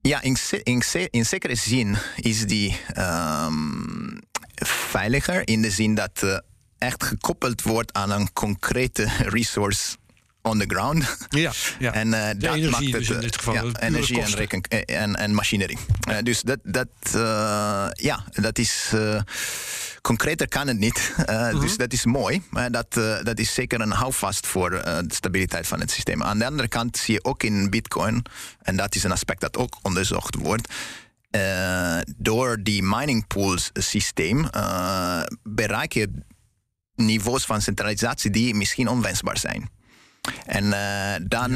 Ja, in, in, in zekere zin is die um, veiliger in de zin dat uh, echt gekoppeld wordt aan een concrete resource on the ground. Ja, ja. en uh, dat energie maakt het, dus in dit geval. Ja, energie en, reken, en, en machinerie. Uh, dus dat, dat, ja, dat is concreter kan het niet. Uh, Dus dat is mooi. Maar dat, uh, dat is zeker een houvast voor uh, de stabiliteit van het systeem. Aan de andere kant zie je ook in Bitcoin, en dat is een aspect dat ook onderzocht wordt. door die mining pools systeem bereik je niveaus van centralisatie die misschien onwensbaar zijn. En dan,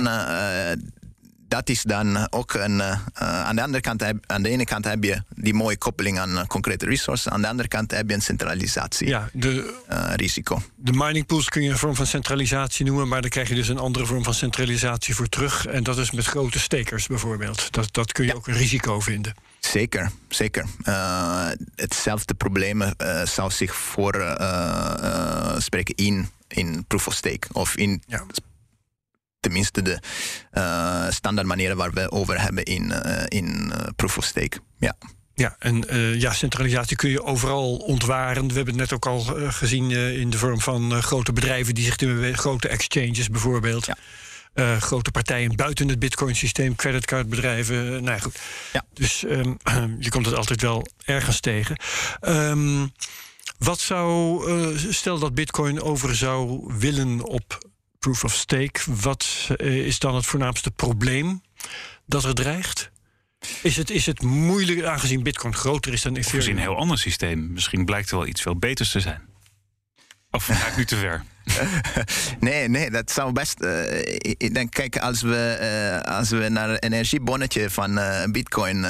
dat is dan ook een. Uh, aan, de andere kant heb, aan de ene kant heb je die mooie koppeling aan uh, concrete resources. Aan de andere kant heb je een centralisatie. Ja, de, uh, risico. De mining pools kun je een vorm van centralisatie noemen, maar dan krijg je dus een andere vorm van centralisatie voor terug. En dat is met grote stekers bijvoorbeeld. Dat, dat kun je ook een risico vinden. Zeker, zeker. hetzelfde probleem zou zich voor spreken in, in proof of stake of in ja tenminste de uh, standaard manieren waar we over hebben in, uh, in uh, proof of stake. Ja. Ja, en ja, centralisatie kun je overal ontwaren. We hebben het net ook al gezien in de vorm van grote bedrijven die zich doen, grote exchanges bijvoorbeeld. Ja. grote partijen buiten het Bitcoin-systeem, creditcardbedrijven. nou ja, goed. Ja. Dus um, je komt het altijd wel ergens tegen. Um, Wat zou, stel dat Bitcoin over zou willen op proof of stake, wat uh, is dan het voornaamste probleem dat er dreigt? Is het, is het moeilijk, aangezien Bitcoin groter is dan Ethereum? Of is een heel ander systeem. Misschien blijkt er wel iets veel beters te zijn. Of ga ik nu te ver? nee, nee, dat zou best. Uh, ik denk, kijk, als we, uh, als we naar het energiebonnetje van uh, Bitcoin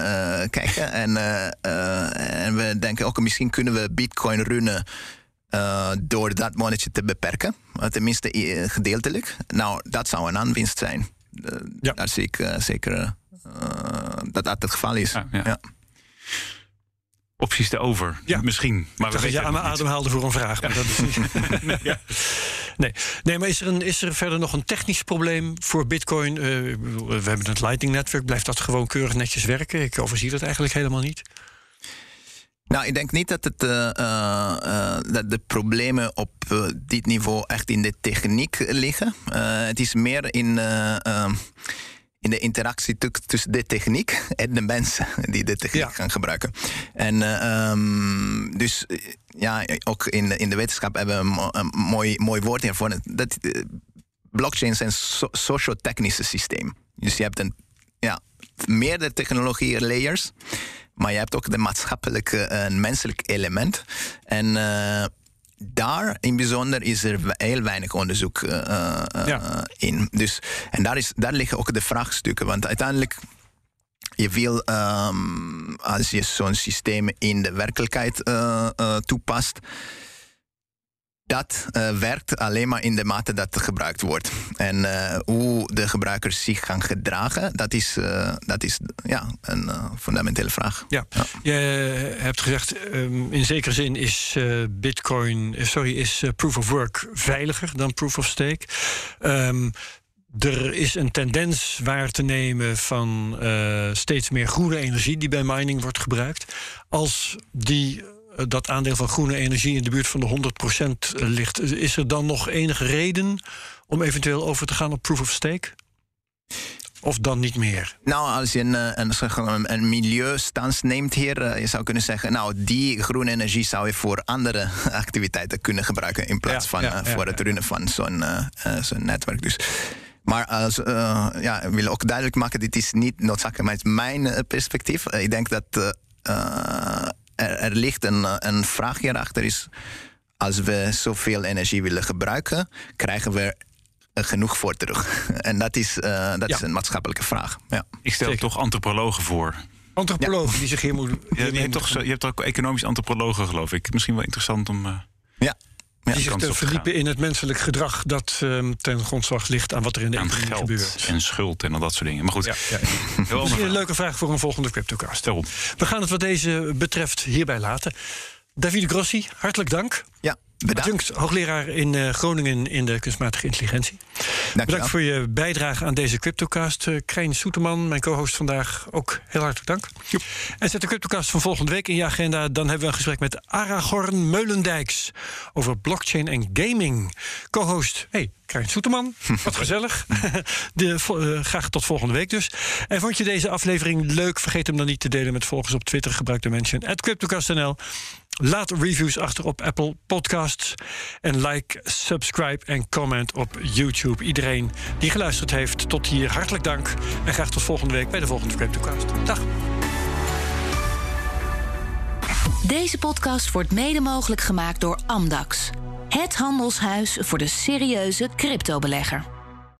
kijken en, en we denken ook misschien kunnen we Bitcoin runnen. Door dat bonnetje te beperken, tenminste gedeeltelijk. Nou, dat zou een aanwinst zijn. ja. Daar zie ik zeker dat dat het geval is. ja. ja opties te over. Ja. Misschien. Maar we je aan mijn adem haalde voor een vraag. Maar dat is niet. ja. nee. nee, maar is er, een, is er verder nog een technisch probleem voor Bitcoin? Uh, we hebben het Lightning-netwerk. Blijft dat gewoon keurig netjes werken? Ik overzie dat eigenlijk helemaal niet. Nou, ik denk niet dat, het, uh, uh, dat de problemen op dit niveau echt in de techniek liggen. het is meer in in de interactie tussen de techniek en de mensen die de techniek gaan gebruiken. En um, dus ja, ook in, in de wetenschap hebben we een, mooi, mooi woord hiervoor. Dat, blockchain is een so socio-technische systeem. Dus je hebt een, ja, meerdere technologie layers, maar je hebt ook de maatschappelijke en menselijk element. En uh, daar in bijzonder is er heel weinig onderzoek uh, in. Dus, en daar, is, daar liggen ook de vraagstukken. Want uiteindelijk, je wil, um, als je zo'n systeem in de werkelijkheid uh, toepast, dat uh, werkt alleen maar in de mate dat het gebruikt wordt. En uh, hoe de gebruikers zich gaan gedragen, dat is, uh, dat is ja, een fundamentele vraag. Ja, ja. je hebt gezegd, um, in zekere zin is Bitcoin, sorry, is proof of work veiliger dan proof of stake. Um, er is een tendens waar te nemen van steeds meer groene energie die bij mining wordt gebruikt. Als die eh, dat aandeel van groene energie in de buurt van de 100% ligt. Is er dan nog enige reden om eventueel over te gaan op proof of stake? Of dan niet meer? Nou, als je een, eh, een, een milieustans neemt hier, eh, je zou kunnen zeggen, nou, die groene energie zou je voor andere activiteiten kunnen gebruiken in plaats van voor het runnen van zo'n zo'n netwerk. Dus. Maar als, ja, ik wil ook duidelijk maken, dit is niet noodzakelijk maar het is mijn perspectief. ik denk dat er, ligt een, eh, een vraag hierachter is... als we zoveel energie willen gebruiken... krijgen we er genoeg voor terug. en dat is, uh, dat is een maatschappelijke vraag. Ja. Ik stel toch antropologen voor. Antropologen die zich hier moeten... Je, je, hebt toch, je hebt ook economisch antropologen, geloof ik. Misschien wel interessant om... Uh... Ja, ja, die zich te verdiepen in het menselijk gedrag dat um, ten grondslag ligt aan wat er in de economie gebeurt. En schuld en al dat soort dingen. Maar goed, ja, ja. Misschien een leuke vraag voor een volgende CryptoCast. We gaan het wat deze betreft hierbij laten. Davide Grossi, hartelijk dank. Ja, Bedankt. hoogleraar in uh, Groningen in de kunstmatige intelligentie. Dank Bedankt voor je bijdrage aan deze CryptoCast. Uh, Krijn Soeterman, mijn co-host vandaag, ook heel hartelijk dank. Joep. En zet de CryptoCast van volgende week in je agenda. Dan hebben we een gesprek met Aragorn Meulendijks over blockchain en gaming. Co-host, hey, Krijn Soeterman, wat gezellig. De, uh, graag tot volgende week dus. En vond je deze aflevering leuk? Vergeet hem dan niet te delen met volgers op Twitter. Gebruik de mention at CryptoCast.nl. Laat reviews achter op Apple Podcasts. En like, subscribe en comment op YouTube. Iedereen die geluisterd heeft, tot hier hartelijk dank. En graag tot volgende week bij de volgende CryptoCast. Dag. Deze podcast wordt mede mogelijk gemaakt door Amdax. Het handelshuis voor de serieuze cryptobelegger.